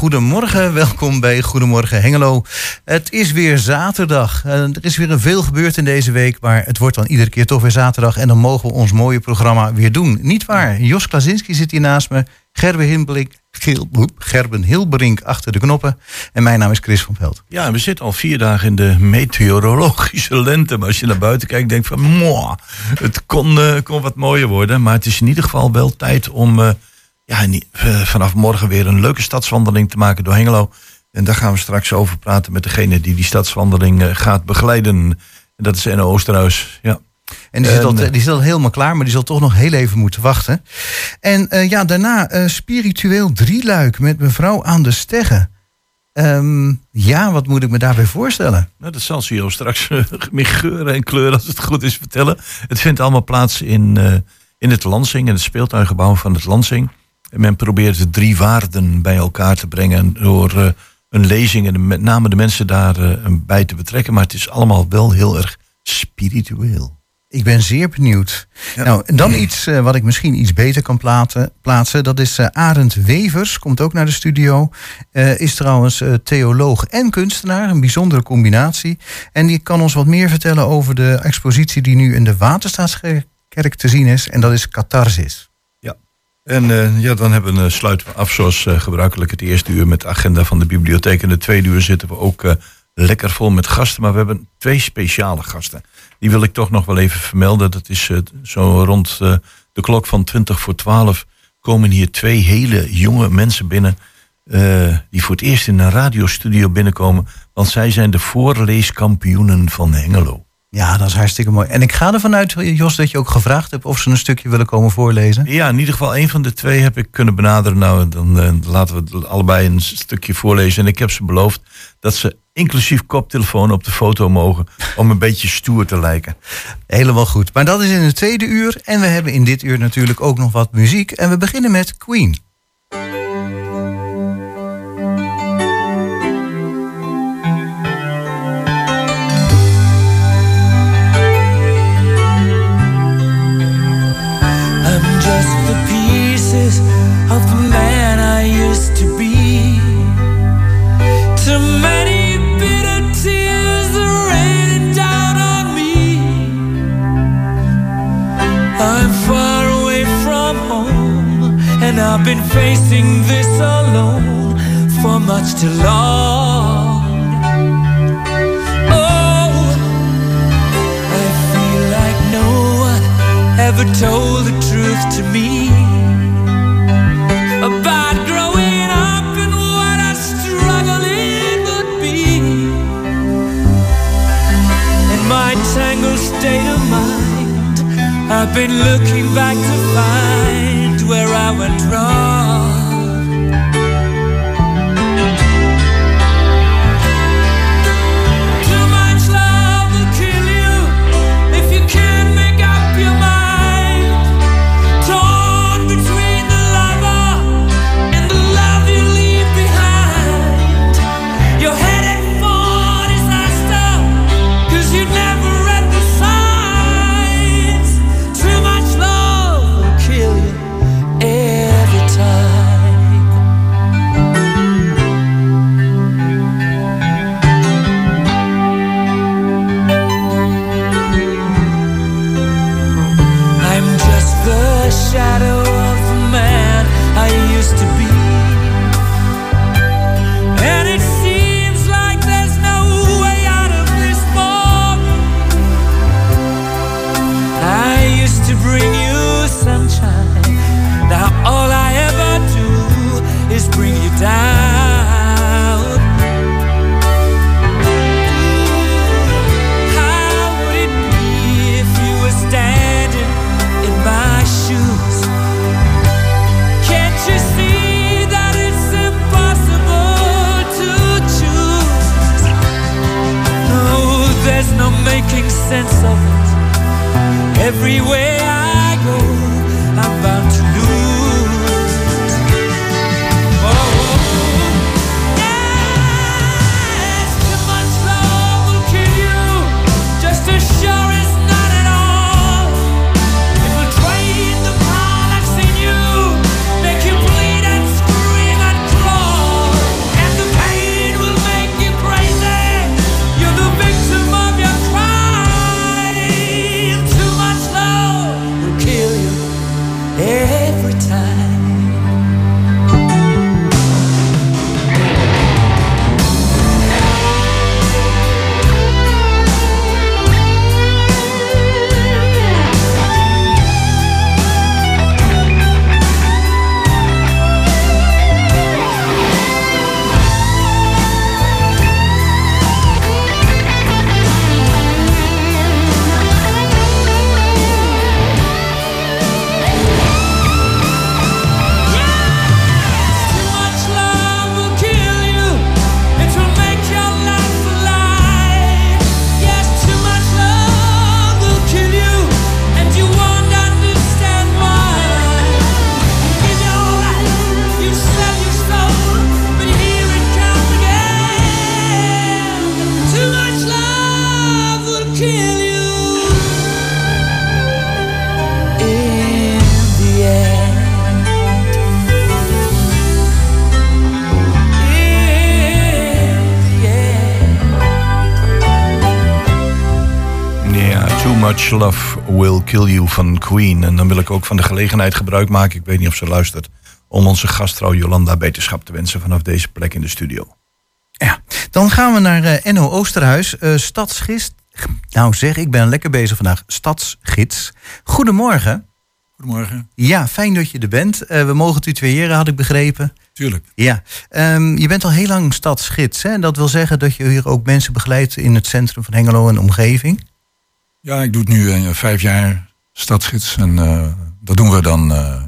goedemorgen. Welkom bij Goedemorgen Hengelo. Het is weer zaterdag. Eh, er is weer een veel gebeurd in deze week, maar het wordt dan iedere keer toch weer zaterdag. En dan mogen we ons mooie programma weer doen. Niet waar? Jos Klazinski zit hier naast me. Gerben Hilberink, Gerben Hilberink achter de knoppen. En mijn naam is Chris van Veld. Ja, we zitten al vier dagen in de meteorologische lente. Maar als je naar buiten kijkt, denk je van... Moa, het kon, uh, kon wat mooier worden. Maar het is in ieder geval wel tijd om... Uh, ja, uh, vanaf morgen weer een leuke stadswandeling te maken door Hengelo. En daar gaan we straks over praten met degene die die stadswandeling gaat begeleiden. En dat is Enno Oosterhuis. Ja. En die, zit al, die zit al helemaal klaar, maar die zal toch nog heel even moeten wachten. En uh, ja, daarna uh, spiritueel drieluik met mevrouw aan de Steggen. Um, ja, wat moet ik me daarbij voorstellen? Nou, dat zal ze straks uh, meer geuren en kleuren, als het goed is, vertellen. Het vindt allemaal plaats in, in het Lansing, in het speeltuingebouw van het Lansing. En men probeert de drie waarden bij elkaar te brengen door een lezing en met name de mensen daarbij te betrekken. Maar het is allemaal wel heel erg spiritueel. Ik ben zeer benieuwd. Nou, en dan iets uh, wat ik misschien iets beter kan platen, plaatsen. Dat is uh, Arend Wevers, komt ook naar de studio. Uh, is trouwens theoloog en kunstenaar, een bijzondere combinatie. En die kan ons wat meer vertellen over de expositie die nu in de Waterstaatskerk te zien is. En dat is Catharsis. En ja, dan hebben we, sluiten we af zoals gebruikelijk het eerste uur met de agenda van de bibliotheek. En de tweede uur zitten we ook lekker vol met gasten. Maar we hebben twee speciale gasten. Die wil ik toch nog wel even vermelden. Dat is zo rond de klok van 20 voor 12 komen hier twee hele jonge mensen binnen. Die voor het eerst in een radiostudio binnenkomen. Want zij zijn de voorleeskampioenen van Hengelo. Ja, dat is hartstikke mooi. En ik ga ervan uit, Jos, dat je ook gevraagd hebt of ze een stukje willen komen voorlezen. Ja, in ieder geval een van de twee heb ik kunnen benaderen. Nou, dan uh, laten we allebei een stukje voorlezen. En ik heb ze beloofd dat ze inclusief koptelefoon op de foto mogen. Om een beetje stoer te lijken. Helemaal goed. Maar dat is in het tweede uur. En we hebben in dit uur natuurlijk ook nog wat muziek. En we beginnen met Queen. I've been facing this alone for much too long. Oh, I feel like no one ever told the truth to me about growing up and what a struggle it would be. In my tangled state of mind, I've been looking back to find where I went wrong. Love Will Kill You van Queen. En dan wil ik ook van de gelegenheid gebruik maken, ik weet niet of ze luistert, om onze gastvrouw Jolanda beterschap te wensen vanaf deze plek in de studio. Ja, dan gaan we naar eh, Enno Oosterhuis, eh stadsgids. Nou zeg, ik ben lekker bezig vandaag. Stadsgids. Goedemorgen. Goedemorgen. Ja, fijn dat je er bent. Eh, we mogen het u tweeëren, had ik begrepen. Tuurlijk. Ja, Ehm, je bent al heel lang stadsgids. Hè? Dat wil zeggen dat je hier ook mensen begeleidt in het centrum van Hengelo en omgeving. Ja, ik doe het nu eh, vijf jaar stadsgids. En eh, dat doen we dan eh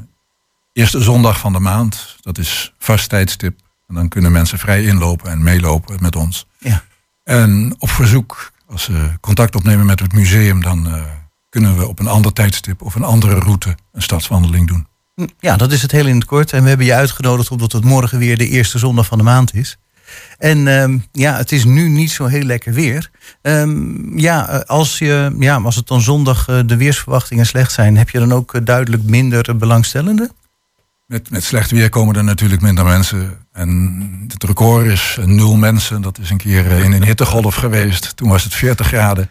eerste zondag van de maand. Dat is vast tijdstip. En dan kunnen mensen vrij inlopen en meelopen met ons. Ja. En op verzoek, als ze contact opnemen met het museum... dan kunnen we op een ander tijdstip of een andere route een stadswandeling doen. Hm, Ja, dat is het heel in het kort. En we hebben je uitgenodigd omdat het morgen weer de eerste zondag van de maand is. En ehm, ja, het is nu niet zo heel lekker weer. Ehm, ja, eh, als, je, ja, als het dan zondag eh, de weersverwachtingen slecht zijn, heb je dan ook eh, duidelijk minder belangstellenden? Met, met slecht weer komen er natuurlijk minder mensen. En het record is nul mensen. Dat is een keer in een hittegolf geweest. Toen was het 40 graden.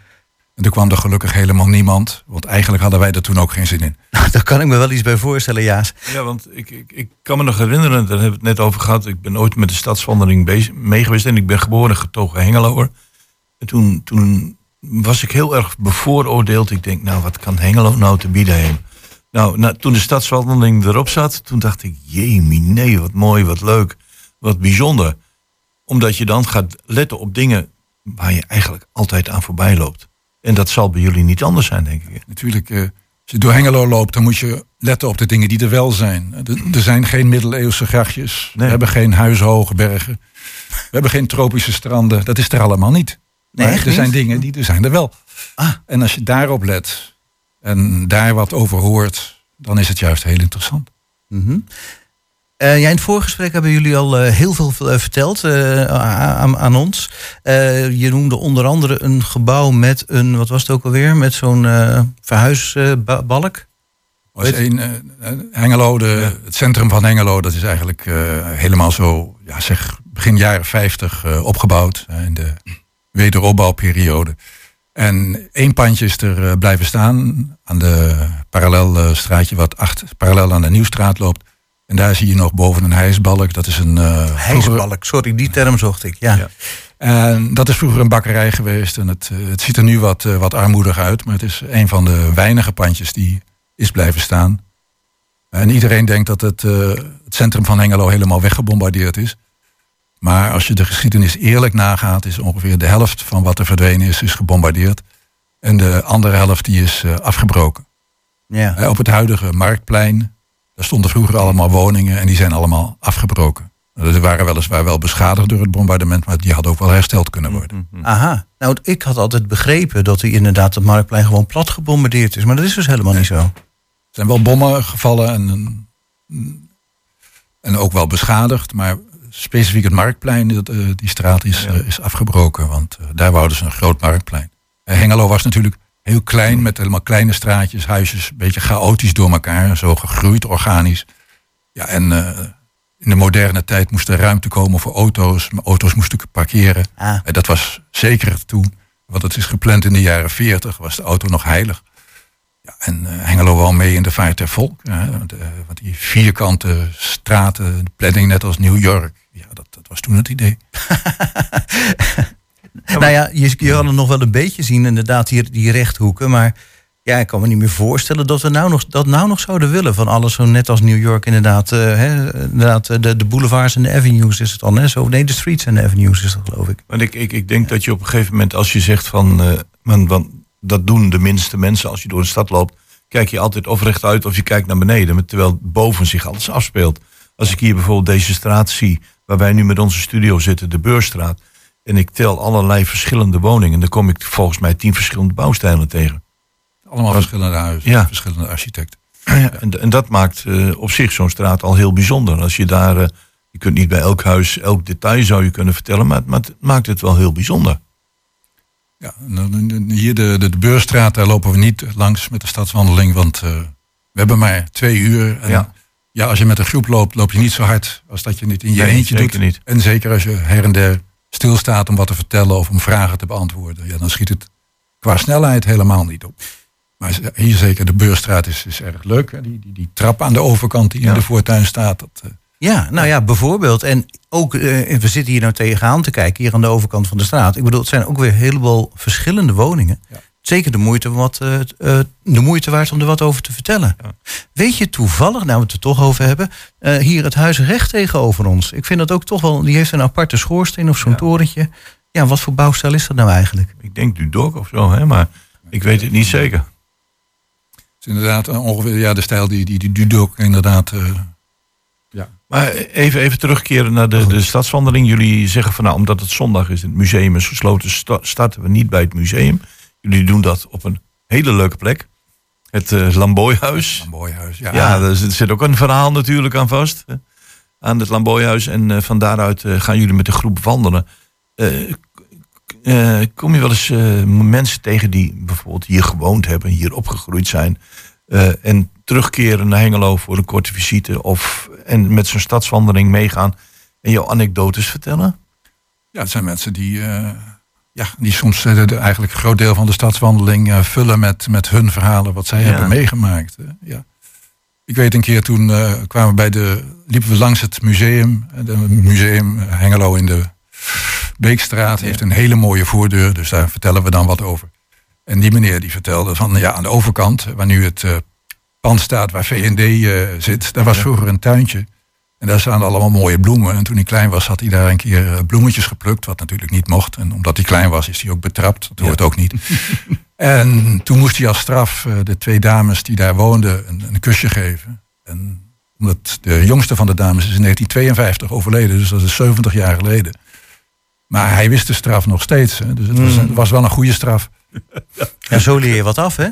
En toen kwam er gelukkig helemaal niemand. Want eigenlijk hadden wij er toen ook geen zin in. Nou, daar kan ik me wel iets bij voorstellen, Jaas. Ja, want ik, ik, ik kan me nog herinneren, daar hebben we het net over gehad. Ik ben ooit met de stadswandeling bezig, mee geweest en ik ben geboren getogen Hengeloer. En toen, toen was ik heel erg bevooroordeeld. Ik denk, nou, wat kan Hengelo nou te bieden hebben? Nou, nou, toen de stadswandeling erop zat, toen dacht ik, jee, nee, wat mooi, wat leuk, wat bijzonder. Omdat je dan gaat letten op dingen waar je eigenlijk altijd aan voorbij loopt. En dat zal bij jullie niet anders zijn, denk ik. Natuurlijk, eh, als je door Hengelo loopt, dan moet je letten op de dingen die er wel zijn. Er, er zijn geen middeleeuwse grachtjes. Nee. We hebben geen huishoge bergen. We hebben geen tropische stranden. Dat is er allemaal niet. Nee, Maar echt er zijn dingen die er zijn er wel. Ah. En als je daarop let en daar wat over hoort, dan is het juist heel interessant. Mhm. Ja, in het voorgesprek hebben jullie al eh, heel veel eh, verteld aan, aan ons. Je noemde onder andere een gebouw met een, wat was het ook alweer, met zo'n verhuisbalk. Was een, Hengelo, de, het centrum van Hengelo, dat is eigenlijk helemaal zo, ja, zeg, begin jaren 50 eh, opgebouwd in de wederopbouwperiode. En één pandje is er blijven staan aan de parallelstraatje wat acht, parallel aan de Nieuwstraat loopt. En daar zie je nog boven een hijsbalk. Dat is een vroeger- Hijsbalk, sorry, die term zocht ik. Ja. Ja. en dat is vroeger een bakkerij geweest. En het, eh, het ziet er nu wat, eh, wat armoedig uit. Maar het is een van de weinige pandjes die is blijven staan. En iedereen denkt dat het, het centrum van Hengelo helemaal weggebombardeerd is. Maar als je de geschiedenis eerlijk nagaat, is ongeveer de helft van wat er verdwenen is, is gebombardeerd. En de andere helft die is afgebroken. Ja. Op het huidige marktplein, daar stonden vroeger allemaal woningen en die zijn allemaal afgebroken. Die waren weliswaar wel beschadigd door het bombardement, maar die hadden ook wel hersteld kunnen worden. Aha. Nou, ik had altijd begrepen dat hij inderdaad het Marktplein gewoon plat gebombardeerd is. Maar dat is dus helemaal niet zo. Er zijn wel bommen gevallen en, en ook wel beschadigd, maar specifiek het marktplein, dat, eh, die straat is, eh, is afgebroken, want eh, daar wouden ze een groot marktplein. Hengelo was natuurlijk heel klein, met helemaal kleine straatjes, huisjes, een beetje chaotisch door elkaar, zo gegroeid, organisch. Ja, en eh, in de moderne tijd moest er ruimte komen voor auto's, maar auto's moesten parkeren. Ah. Eh, Dat was zeker toen, want het is gepland in de jaren 40, was de auto nog heilig. Ja, en eh, Hengelo wel mee in de vaart der volk. Ja, want, eh, want die vierkante straten, de planning net als New York. Ja, dat, dat was toen het idee. nou ja, je, je kan het nog wel een beetje zien, inderdaad, die, die rechthoeken. Maar ja, ik kan me niet meer voorstellen dat we nou nog, dat nou nog zouden willen. Van alles zo net als New York, inderdaad. eh, hè, inderdaad eh, de, de boulevards en de avenues is het dan. Hè? Zo, nee, de streets en de avenues is dat, geloof ik. Want ik, ik, ik denk dat je op een gegeven moment, als je zegt van, eh, man, want dat doen de minste mensen als je door de stad loopt, kijk je altijd of rechtuit of je kijkt naar beneden, terwijl boven zich alles afspeelt. Als ik hier bijvoorbeeld deze straat zie, waar wij nu met onze studio zitten, de Beurstraat, en ik tel allerlei verschillende woningen, dan kom ik volgens mij tien verschillende bouwstijlen tegen. Allemaal verschillende huizen, Ja. verschillende architecten. En, en dat maakt eh, op zich zo'n straat al heel bijzonder. Als je daar, eh, je kunt niet bij elk huis, elk detail zou je kunnen vertellen, maar, maar het maakt het wel heel bijzonder. Ja, en hier de, de, de Beurstraat, daar lopen we niet langs met de stadswandeling, want eh, we hebben maar twee uur. En Ja. ja. als je met een groep loopt, loop je niet zo hard als dat je het in je Nee, eentje doet. niet. En zeker als je her en der stilstaat om wat te vertellen of om vragen te beantwoorden. Ja, dan schiet het qua snelheid helemaal niet op. Maar hier zeker, de Beurstraat is, is erg leuk. Hè? Die, die, die trap aan de overkant die Ja. in de voortuin staat. Dat, eh, Ja, nou ja, bijvoorbeeld. En ook, eh, we zitten hier nou tegenaan te kijken, hier aan de overkant van de straat. Ik bedoel, het zijn ook weer een heleboel verschillende woningen. Ja. Zeker de moeite, wat, eh, eh, de moeite waard om er wat over te vertellen. Weet je toevallig, nou we het er toch over hebben, eh, hier het huis recht tegenover ons. Ik vind dat ook toch wel, die heeft een aparte schoorsteen of zo'n torentje. Ja, wat voor bouwstijl is dat nou eigenlijk? Ik denk Dudok of zo, hè, maar ik weet het niet zeker. is inderdaad ongeveer ja, de stijl die, die, die Dudok inderdaad... eh, ja. Maar even, even terugkeren naar de, de stadswandeling. Jullie zeggen van nou, omdat het zondag is, het museum is gesloten, sta- starten we niet bij het museum. Jullie doen dat op een hele leuke plek. Het eh Lamboyhuis. Een mooi huis. Ja, Ja, daar zit, ook een verhaal natuurlijk aan vast. Aan het Lamboyhuis. En eh, van daaruit eh, gaan jullie met de groep wandelen. Kom je wel eens mensen tegen die bijvoorbeeld hier gewoond hebben, hier opgegroeid zijn. en terugkeren naar Hengelo voor een korte visite. Of en met zo'n stadswandeling meegaan en jouw anekdotes vertellen? Ja, het zijn mensen die, ja, die soms eh, de- eigenlijk een groot deel van de stadswandeling eh, vullen met, met hun verhalen, wat zij Ja. hebben meegemaakt. ja. Ik weet een keer toen eh, kwamen we bij de, liepen we langs het museum. Het museum Hengelo in de Beekstraat heeft een hele mooie voordeur, dus daar vertellen we dan wat over. En die meneer die vertelde van ja, aan de overkant, waar nu het pand staat waar VND zit, daar was vroeger een tuintje. En daar staan allemaal mooie bloemen. En toen hij klein was, had hij daar een keer eh, bloemetjes geplukt, wat natuurlijk niet mocht. En omdat hij klein was, is hij ook betrapt. Dat hoort ook niet. en toen moest hij als straf eh, de twee dames die daar woonden een, een kusje geven. En omdat de jongste van de dames is in 1952 overleden, dus dat is 70 jaar geleden. Maar hij wist de straf nog steeds. Hè, dus het was, het was wel een goede straf. Ja, zo leer je wat af, hè?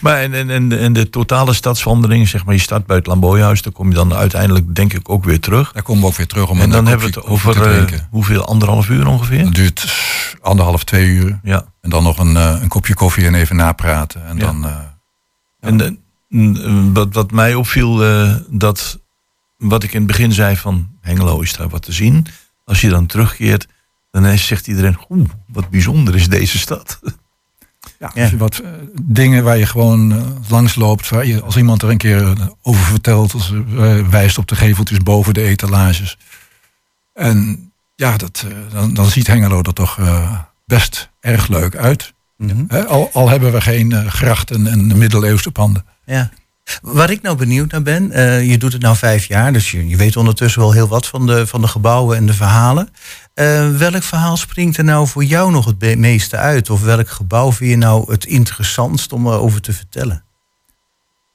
Maar en, en, en, de totale stadswandeling, zeg maar, je start bij het Lamboyhuis, dan kom je dan uiteindelijk denk ik ook weer terug. Daar komen we ook weer terug om En dan hebben we het over eh, hoeveel, anderhalf uur ongeveer? Dat duurt anderhalf, twee uur. Ja. En dan nog een, eh, een kopje koffie en even napraten. En Ja. dan, eh, En wat, wat mij opviel, dat wat ik in het begin zei van Hengelo is daar wat te zien. Als je dan terugkeert, dan zegt iedereen, oeh, wat bijzonder is deze stad. ja, Ja. als je wat eh, dingen waar je gewoon eh, langs loopt. Waar je, als iemand er een keer eh, over vertelt. Als wijst op de geveltjes boven de etalages. En ja, dat, dan, dan ziet Hengelo er toch best erg leuk uit. Mhm. Hè, al, al hebben we geen grachten en middeleeuwse panden. Ja. Waar ik nou benieuwd naar ben, eh, je doet het nou vijf jaar, dus je, je weet ondertussen wel heel wat van de, van de gebouwen en de verhalen. Eh, welk verhaal springt er nou voor jou nog het meeste uit? Of welk gebouw vind je nou het interessantst om erover te vertellen?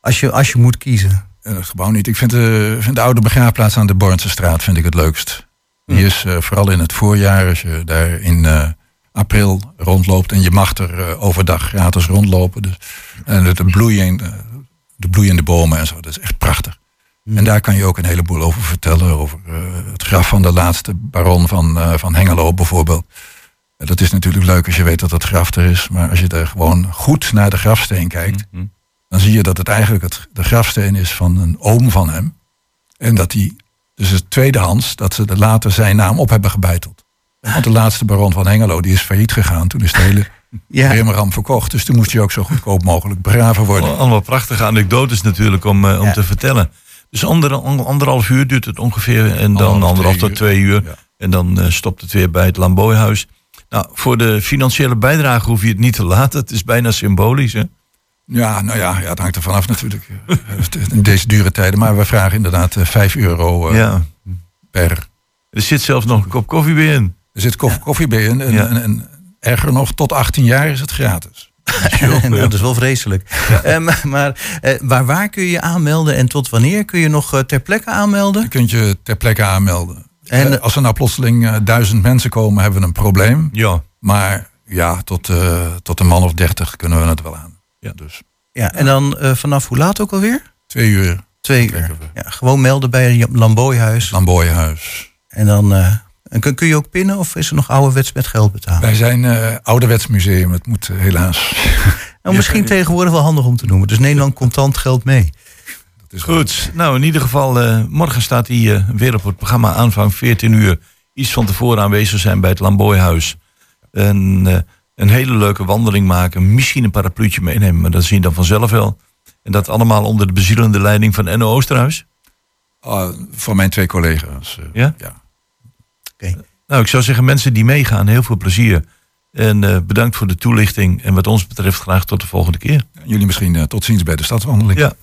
Als je, als je moet kiezen. Eh, het gebouw niet. Ik vind de, vind de oude begraafplaats aan de Bornse straat vind ik het leukst. Die is eh, vooral in het voorjaar, als je daar in eh, april rondloopt en je mag er eh, overdag gratis rondlopen. Dus, en de, bloeien, eh, de bloeiende bomen en zo, dat is echt prachtig. En daar kan je ook een heleboel over vertellen. Over eh, het graf van de laatste baron van, eh, van Hengelo bijvoorbeeld. Eh, Dat is natuurlijk leuk als je weet dat dat graf er is. Maar als je er gewoon goed naar de grafsteen kijkt Mhm. dan zie je dat het eigenlijk het, de grafsteen is van een oom van hem. En dat die, dus het tweedehands, dat ze er later zijn naam op hebben gebeiteld. Want de laatste baron van Hengelo, die is failliet gegaan. Toen is de hele Ja. Verkocht. Dus toen moest hij ook zo goedkoop mogelijk begraven worden. Allemaal prachtige anekdotes natuurlijk om, eh, om Ja. te vertellen. Dus ander, anderhalf uur duurt het ongeveer. En dan Anderhalf, anderhalf twee tot twee uur. Ja. En dan eh, stopt het weer bij het Lamboyhuis. Nou, voor de financiële bijdrage hoef je het niet te laten. Het is bijna symbolisch. Hè? Ja, nou ja, ja, het hangt er vanaf natuurlijk. In deze dure tijden. Maar we vragen inderdaad eh, 5 euro eh, Ja. per. Er zit zelfs nog een kop koffie bij in. Er zit koffie, koffie bij in. En, Ja. en, en erger nog, tot 18 jaar is het gratis. Nou, dat is wel vreselijk. Eh, maar maar eh, waar, waar kun je je aanmelden en tot wanneer kun je nog eh, ter plekke aanmelden? Je kunt je ter plekke aanmelden. En- En als er nou plotseling eh, duizend mensen komen, hebben we een probleem. Ja. Maar ja, tot, eh, tot een man of dertig kunnen we het wel aan. Ja. Dus Ja, en dan eh, vanaf hoe laat ook alweer? twee uur, Twee uur. Ja, gewoon melden bij het Lamboyhuis. Lamboyhuis. En dan eh, en kun, kun je ook pinnen of is er nog ouderwets met geld betalen? Wij zijn eh ouderwets museum, het moet eh, helaas. Nou, misschien tegenwoordig wel handig om te noemen. Dus neem dan contant geld mee. Dat is Goed, nou in ieder geval, eh, morgen staat hij weer op het programma aanvang 14 uur. Iets van tevoren aanwezig zijn bij het Lamboyhuis. En eh, een hele leuke wandeling maken. Misschien een parapluutje meenemen, maar dat zie je dan vanzelf wel. En dat allemaal onder de bezielende leiding van Enno Oosterhuis. Ah, voor mijn twee collega's. Ja? ja. Nou, ik zou zeggen, mensen die meegaan, heel veel plezier. En eh, bedankt voor de toelichting. En wat ons betreft graag tot de volgende keer. Jullie misschien eh, tot ziens bij de stadswandeling. Ja.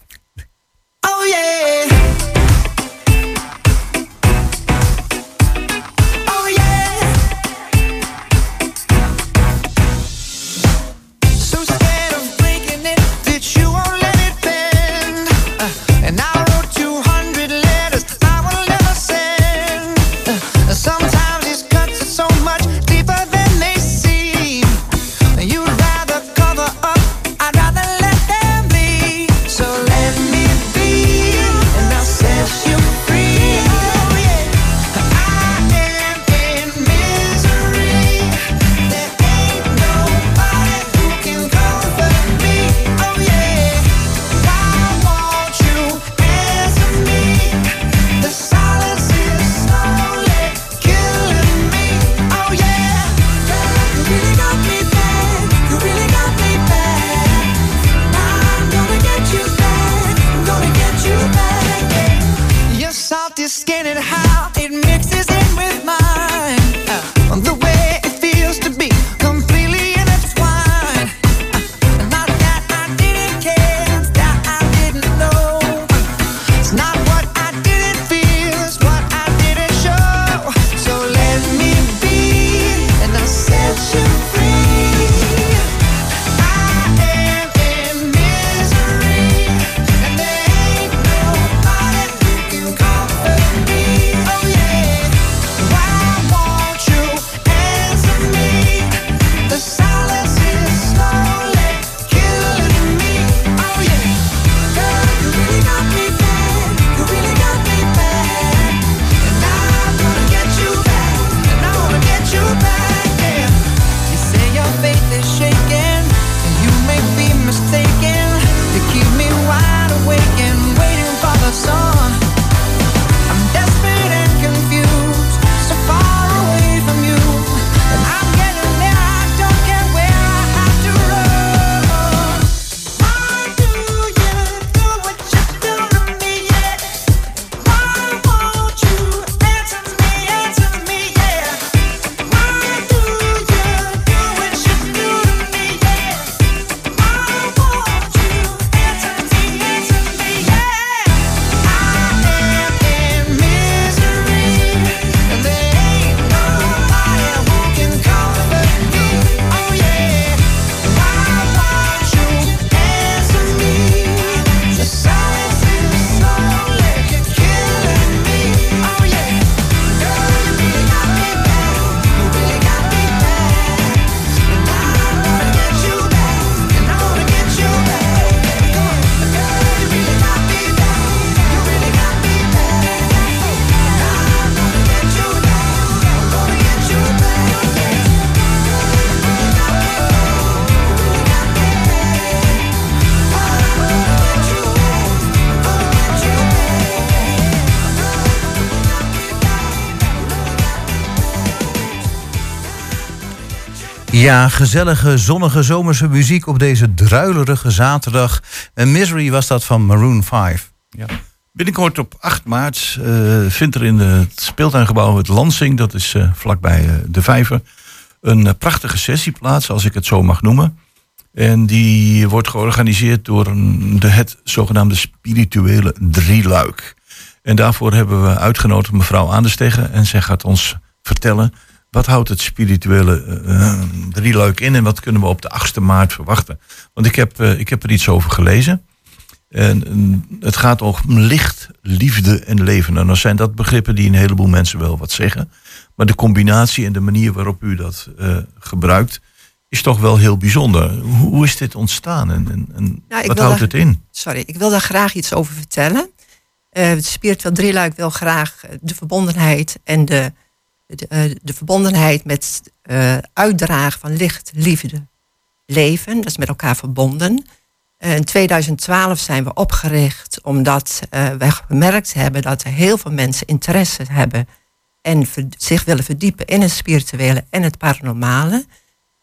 Ja, gezellige, zonnige zomerse muziek op deze druilerige zaterdag. En Misery was dat van Maroon 5. Ja. Binnenkort op 8 maart eh, vindt er in het speeltuingebouw het Lansing, dat is eh, vlakbij eh, de Vijver, een prachtige sessie plaats, als ik het zo mag noemen. En die wordt georganiseerd door de, het zogenaamde spirituele drieluik. En daarvoor hebben we uitgenodigd mevrouw Aandersteggen en zij gaat ons vertellen wat houdt het spirituele drieluik in en wat kunnen we op de 8e maart verwachten. Want ik heb, eh, ik heb er iets over gelezen. En het gaat om licht, liefde en leven. En dan zijn dat begrippen die een heleboel mensen wel wat zeggen. Maar de combinatie en de manier waarop u dat gebruikt, is toch wel heel bijzonder. Hoe, hoe is dit ontstaan en, en, en Nou, wat houdt daar- het in? Sorry, ik wil daar graag iets over vertellen. Het spiritueel drieluik wil graag de verbondenheid en de, de, eh, de verbondenheid met eh uitdragen van licht, liefde, leven. Dat is met elkaar verbonden. Eh, in 2012 zijn we opgericht omdat eh, wij gemerkt hebben dat er heel veel mensen interesse hebben en zich willen verdiepen in het spirituele en het paranormale.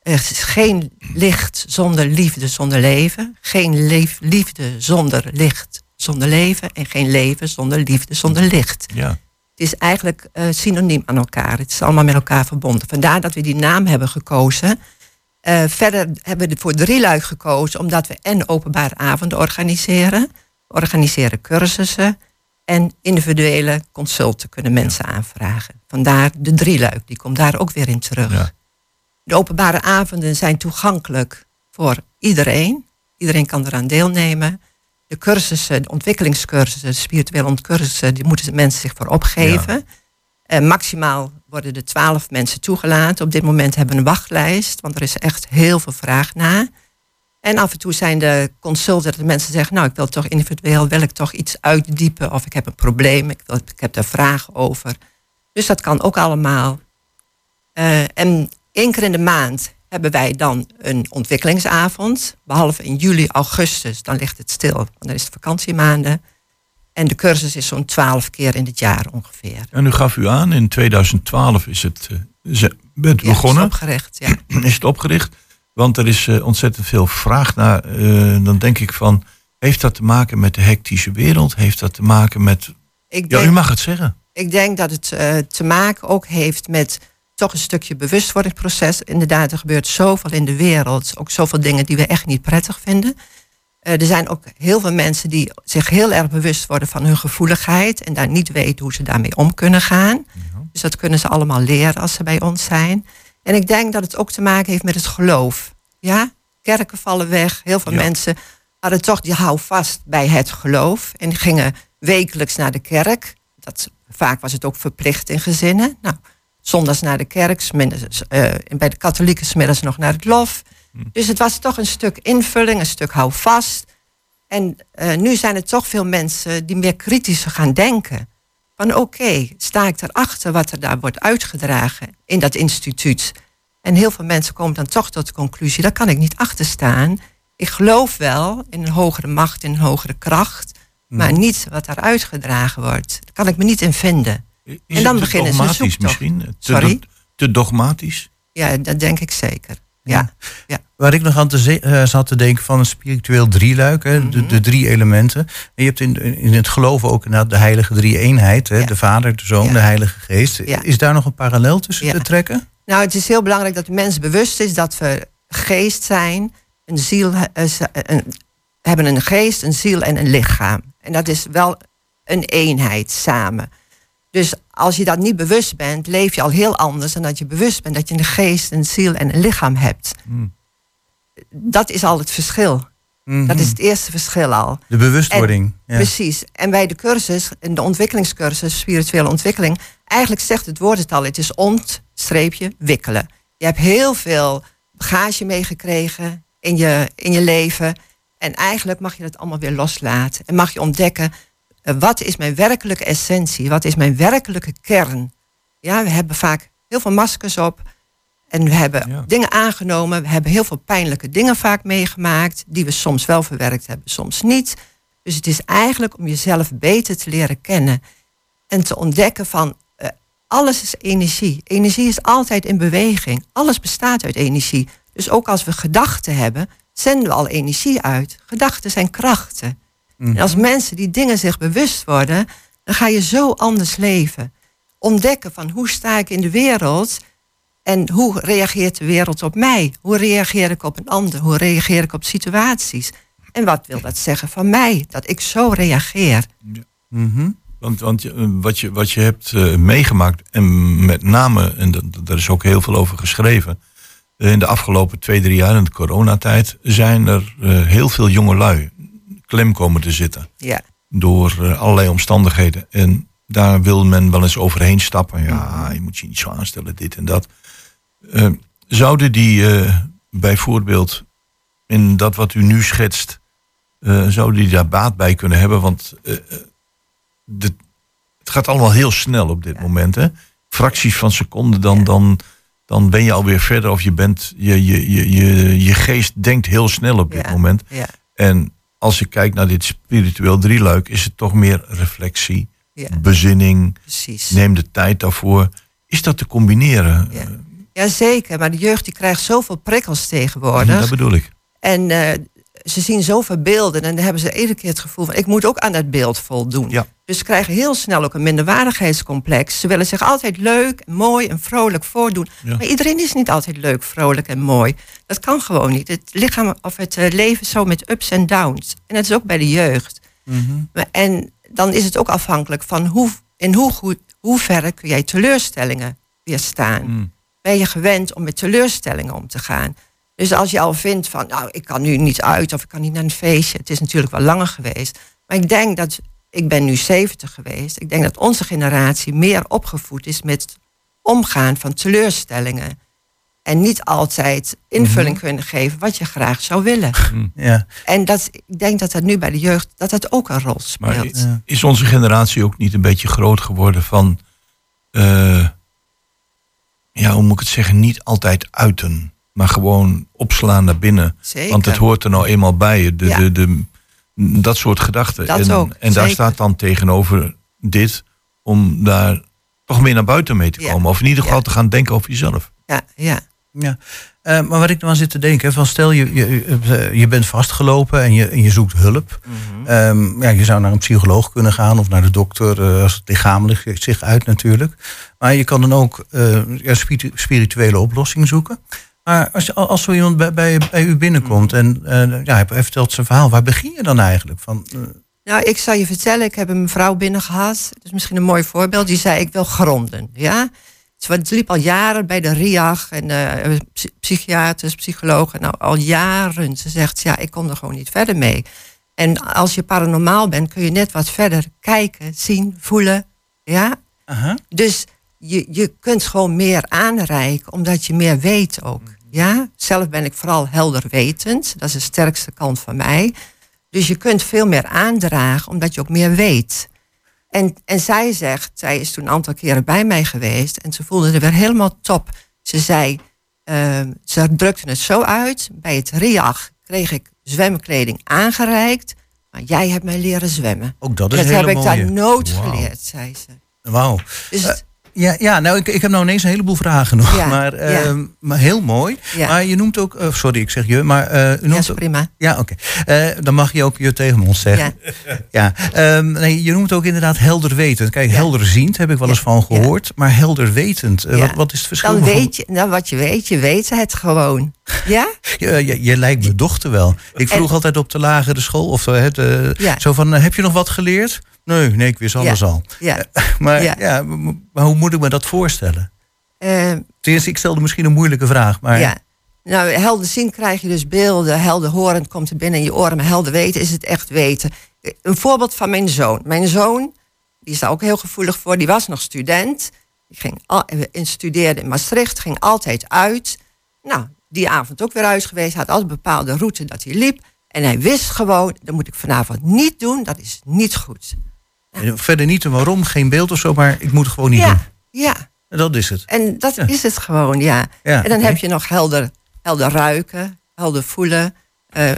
Er is geen licht zonder liefde zonder leven. Geen liefde zonder licht zonder leven. En geen leven zonder liefde zonder licht. Ja. Het is eigenlijk eh, synoniem aan elkaar. Het is allemaal met elkaar verbonden. Vandaar dat we die naam hebben gekozen. Eh, verder hebben we voor drieluik gekozen omdat we en openbare avonden organiseren. Organiseren cursussen. En individuele consulten kunnen mensen aanvragen. Vandaar de drieluik, die komt daar ook weer in terug. Ja. De openbare avonden zijn toegankelijk voor iedereen. Iedereen kan eraan deelnemen. De cursussen, de ontwikkelingscursussen, de spirituele ontcursussen, die moeten de mensen zich voor opgeven. Maximaal worden er twaalf mensen toegelaten. Op dit moment hebben we een wachtlijst, want er is echt heel veel vraag naar. En af en toe zijn de consulten dat de mensen zeggen, nou ik wil toch individueel, wil ik toch iets uitdiepen of ik heb een probleem, ik, wil, ik heb daar vragen over. Dus dat kan ook allemaal. Eh, en één keer in de maand hebben wij dan een ontwikkelingsavond. Behalve in juli, augustus, dan ligt het stil. Want dan is het vakantiemaanden. En de cursus is zo'n twaalf keer in het jaar ongeveer. En u gaf u aan, in 2012 is het, eh, bent Ja, is begonnen, opgericht, ja. is het opgericht. Want er is eh, ontzettend veel vraag naar. eh, dan denk ik van, heeft dat te maken met de hectische wereld? Heeft dat te maken met... Ik Ja, denk, u mag het zeggen. ik denk dat het te maken ook heeft met toch een stukje bewustwordingsproces. Inderdaad, er gebeurt zoveel in de wereld. Ook zoveel dingen die we echt niet prettig vinden. Eh, er zijn ook heel veel mensen die zich heel erg bewust worden van hun gevoeligheid. En daar niet weten hoe ze daarmee om kunnen gaan. Dus dat kunnen ze allemaal leren als ze bij ons zijn. En ik denk dat het ook te maken heeft met het geloof. Ja, kerken vallen weg. Heel veel Ja. mensen hadden toch die hou vast bij het geloof. En gingen wekelijks naar de kerk. Dat, vaak was het ook verplicht in gezinnen. Nou, zondags naar de kerk, eh, bij de katholieken smiddags nog naar het lof. Dus het was toch een stuk invulling, een stuk hou vast. En eh, nu zijn er toch veel mensen die meer kritisch gaan denken. Van oké, sta ik erachter wat er daar wordt uitgedragen in dat instituut? En heel veel mensen komen dan toch tot de conclusie, daar kan ik niet achter staan. Ik geloof wel in een hogere macht, in een hogere kracht. Maar niet wat daar uitgedragen wordt. Daar kan ik me niet in vinden. Is En dan het beginnen ze een zoektocht. misschien? Te, Sorry? te dogmatisch? Ja, dat denk ik zeker. Ja, ja. Waar ik nog aan te eh, zat te denken van een spiritueel drieluik, hè, de, de drie elementen. En je hebt in, in het geloven ook inderdaad de heilige drie-eenheid. Hè, Ja. De Vader, de Zoon, Ja. de Heilige Geest. Is daar nog een parallel tussen te trekken? Nou, het is heel belangrijk dat de mens bewust is dat we geest zijn, een ziel, eh, een, hebben een geest, een ziel en een lichaam. En dat is wel een eenheid samen. Dus als je dat niet bewust bent, leef je al heel anders dan dat je bewust bent dat je een geest, een ziel en een lichaam hebt. Hmm. Dat is al het verschil. Mhm. Dat is het eerste verschil al. De bewustwording. ja. Precies. En bij de cursus, in de ontwikkelingscursus, spirituele ontwikkeling, eigenlijk zegt het woord het al, het is ontstreepje wikkelen. Je hebt heel veel bagage meegekregen in je, in je leven. En eigenlijk mag je dat allemaal weer loslaten. En mag je ontdekken, wat is mijn werkelijke essentie? Wat is mijn werkelijke kern? Ja, we hebben vaak heel veel maskers op. En we hebben Ja. dingen aangenomen. We hebben heel veel pijnlijke dingen vaak meegemaakt. Die we soms wel verwerkt hebben, soms niet. Dus het is eigenlijk om jezelf beter te leren kennen. En te ontdekken van eh, alles is energie. Energie is altijd in beweging. Alles bestaat uit energie. Dus ook als we gedachten hebben, zenden we al energie uit. Gedachten zijn krachten. En als mensen die dingen zich bewust worden, dan ga je zo anders leven. Ontdekken van hoe sta ik in de wereld en hoe reageert de wereld op mij? Hoe reageer ik op een ander? Hoe reageer ik op situaties? En wat wil dat zeggen van mij? Dat ik zo reageer. Mhm. Want, want eh, wat, je, wat je hebt eh, meegemaakt, en met name, en daar is ook heel veel over geschreven, eh, in de afgelopen twee, drie jaar in de coronatijd zijn er heel veel jonge lui klem komen te zitten Ja, door eh, allerlei omstandigheden. En daar wil men wel eens overheen stappen. Ja, je moet je niet zo aanstellen, dit en dat. Eh, zouden die eh, bijvoorbeeld in dat wat u nu schetst, zouden die daar baat bij kunnen hebben? Want de, het gaat allemaal heel snel op dit moment. Hè? Fracties van seconden, dan, dan, dan ben je alweer verder. Of je, bent, je, je, je, je, je geest denkt heel snel op dit Ja. moment. ja, En als je kijkt naar dit spiritueel drieluik, is het toch meer reflectie, ja, bezinning, precies. neem de tijd daarvoor. Is dat te combineren? Ja. Jazeker, maar de jeugd die krijgt zoveel prikkels tegenwoordig. Dat bedoel ik. En eh, ze zien zoveel beelden en dan hebben ze iedere keer het gevoel van... ik moet ook aan dat beeld voldoen. Ja. Dus ze krijgen heel snel ook een minderwaardigheidscomplex. Ze willen zich altijd leuk, mooi en vrolijk voordoen. Ja. Maar iedereen is niet altijd leuk, vrolijk en mooi. Dat kan gewoon niet. Het lichaam of het eh, leven is zo met ups en downs. En dat is ook bij de jeugd. Maar- En dan is het ook afhankelijk van hoe, in hoe, goed, hoe verre kun jij teleurstellingen weerstaan. Mm. Ben je gewend om met teleurstellingen om te gaan? Dus als je al vindt van, nou, ik kan nu niet uit of ik kan niet naar een feestje. Het is natuurlijk wel langer geweest. Maar ik denk dat, ik ben nu 70 geweest. Ik denk dat onze generatie meer opgevoed is met omgaan van teleurstellingen. En niet altijd invulling kunnen geven wat je graag zou willen. Ja. En dat, ik denk dat dat nu bij de jeugd dat dat ook een rol Maar speelt. i- is onze generatie ook niet een beetje groot geworden van... eh, ja, hoe moet ik het zeggen? Niet altijd uiten. Maar gewoon opslaan naar binnen. Zeker. Want het hoort er nou eenmaal bij. De, Ja. de, de, dat soort gedachten. Dat en ook, en daar staat dan tegenover dit... om daar toch meer naar buiten mee te Ja. komen. Of in ieder geval Ja. te gaan denken over jezelf. Ja, ja. Ja, Eh, maar wat ik dan aan zit te denken, van stel je, je, je bent vastgelopen en je, en je zoekt hulp. Ehm, ja, je zou naar een psycholoog kunnen gaan of naar de dokter eh, als het lichamelijk zich uit natuurlijk. Maar je kan dan ook eh, ja, spiritu- spirituele oplossing zoeken. Maar als, als zo iemand bij, bij, bij u binnenkomt en eh, ja, hij vertelt zijn verhaal, waar begin je dan eigenlijk? Van, eh, Nou, ik zal je vertellen, ik heb een mevrouw binnen gehad. Dat is misschien een mooi voorbeeld. Die zei, ik wil gronden. Ja? Ze liep al jaren bij de RIAG en psy- psychiaters, psychologen. Nou, al jaren. Ze zegt, ja, ik kom er gewoon niet verder mee. En als je paranormaal bent, kun je net wat verder kijken, zien, voelen. Ja? aha. Dus je, je kunt gewoon meer aanreiken, omdat je meer weet ook. Ja? Zelf ben ik vooral helder wetend. Dat is de sterkste kant van mij. Dus je kunt veel meer aandragen, omdat je ook meer weet. En, en zij zegt, zij is toen een aantal keren bij mij geweest en ze voelde er weer helemaal top. Ze zei, ehm, ze drukte het zo uit. Bij het RIAG kreeg ik zwemkleding aangereikt, maar jij hebt mij leren zwemmen. Ook dat is dat heb ik daar nooit geleerd, zei ze. Wauw. Dus Eh, Ja, ja nou, ik, ik heb nou ineens een heleboel vragen nog. Ja, maar, ja. ehm, maar heel mooi. Ja. Maar je noemt ook, eh, sorry, ik zeg je, maar eh, u ja, noemt prima. Ja, oké. Eh, dan mag je ook je tegen ons zeggen. Ja. Ehm, nee, je noemt ook inderdaad helderwetend. Kijk, helderziend heb ik wel eens van gehoord. Maar helderwetend, Ja. wat, wat is het verschil? Dan weet je, nou wat je weet, je weet het gewoon. Ja? Je, je, je lijkt mijn dochter wel. Ik vroeg En- altijd op de lagere school. Of het, Ja. zo van, heb je nog wat geleerd? Nee, nee, ik wist alles Ja. al. Ja. Maar, Ja. maar hoe moet ik me dat voorstellen? Eh, Ten eerste, ik stelde misschien een moeilijke vraag. Maar ja. Nou, helder zien krijg je dus beelden. Helder horend komt er binnen in je oren. Maar helder weten is het echt weten. Een voorbeeld van mijn zoon. Mijn zoon, die is daar ook heel gevoelig voor. Die was nog student. Die ging al, eh, studeerde in Maastricht. Ging altijd uit. Nou, die avond ook weer uit geweest. Had altijd een bepaalde route dat hij liep. En hij wist gewoon, dat moet ik vanavond niet doen. Dat is niet goed. Verder niet een waarom, geen beeld of zo. Maar ik moet het gewoon niet Ja, doen. ja. Dat is het. En dat Ja. is het gewoon, ja. Ja, en dan heb je nog helder, helder ruiken, helder voelen, eh, eh,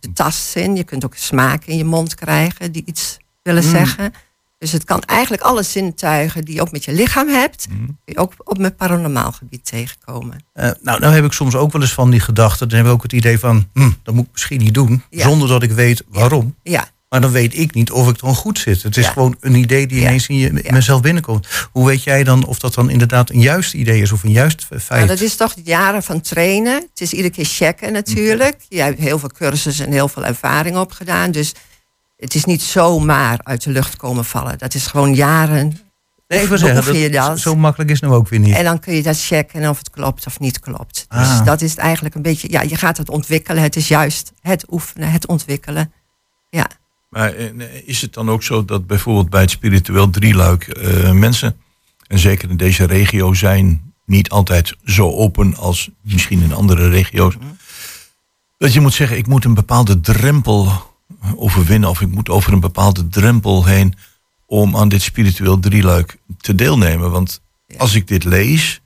de tastzin. Je kunt ook smaak in je mond krijgen die iets willen Mm. zeggen. Dus het kan eigenlijk alle zintuigen die je ook met je lichaam hebt, Mm. kun je ook op mijn paranormaal gebied tegenkomen. Eh, nou, nou heb ik soms ook wel eens van die gedachten. Dan heb ik ook het idee van, hm, dat moet ik misschien niet doen. Ja. Zonder dat ik weet waarom. Ja, Maar dan weet ik niet of ik dan goed zit. Het is Ja. gewoon een idee die ineens in, je, in mezelf binnenkomt. Hoe weet jij dan of dat dan inderdaad een juist idee is of een juist feit? nou, dat is toch jaren van trainen. Het is iedere keer checken natuurlijk. Jij hebt heel veel cursussen en heel veel ervaring opgedaan. Dus het is niet zomaar uit de lucht komen vallen. Dat is gewoon jaren. Nee, ik wil zeggen, dat, dat. zo makkelijk is het nou ook weer niet. En dan kun je dat checken of het klopt of niet klopt. Dus Ah. dat is het eigenlijk een beetje, ja, je gaat het ontwikkelen. Het is juist het oefenen, het ontwikkelen. Ja, Maar eh, is het dan ook zo dat bijvoorbeeld bij het spiritueel drieluik eh, mensen, en zeker in deze regio, zijn niet altijd zo open als misschien in andere regio's. Dat je moet zeggen, ik moet een bepaalde drempel overwinnen of ik moet over een bepaalde drempel heen om aan dit spiritueel drieluik te deelnemen. Want Ja. als ik dit lees,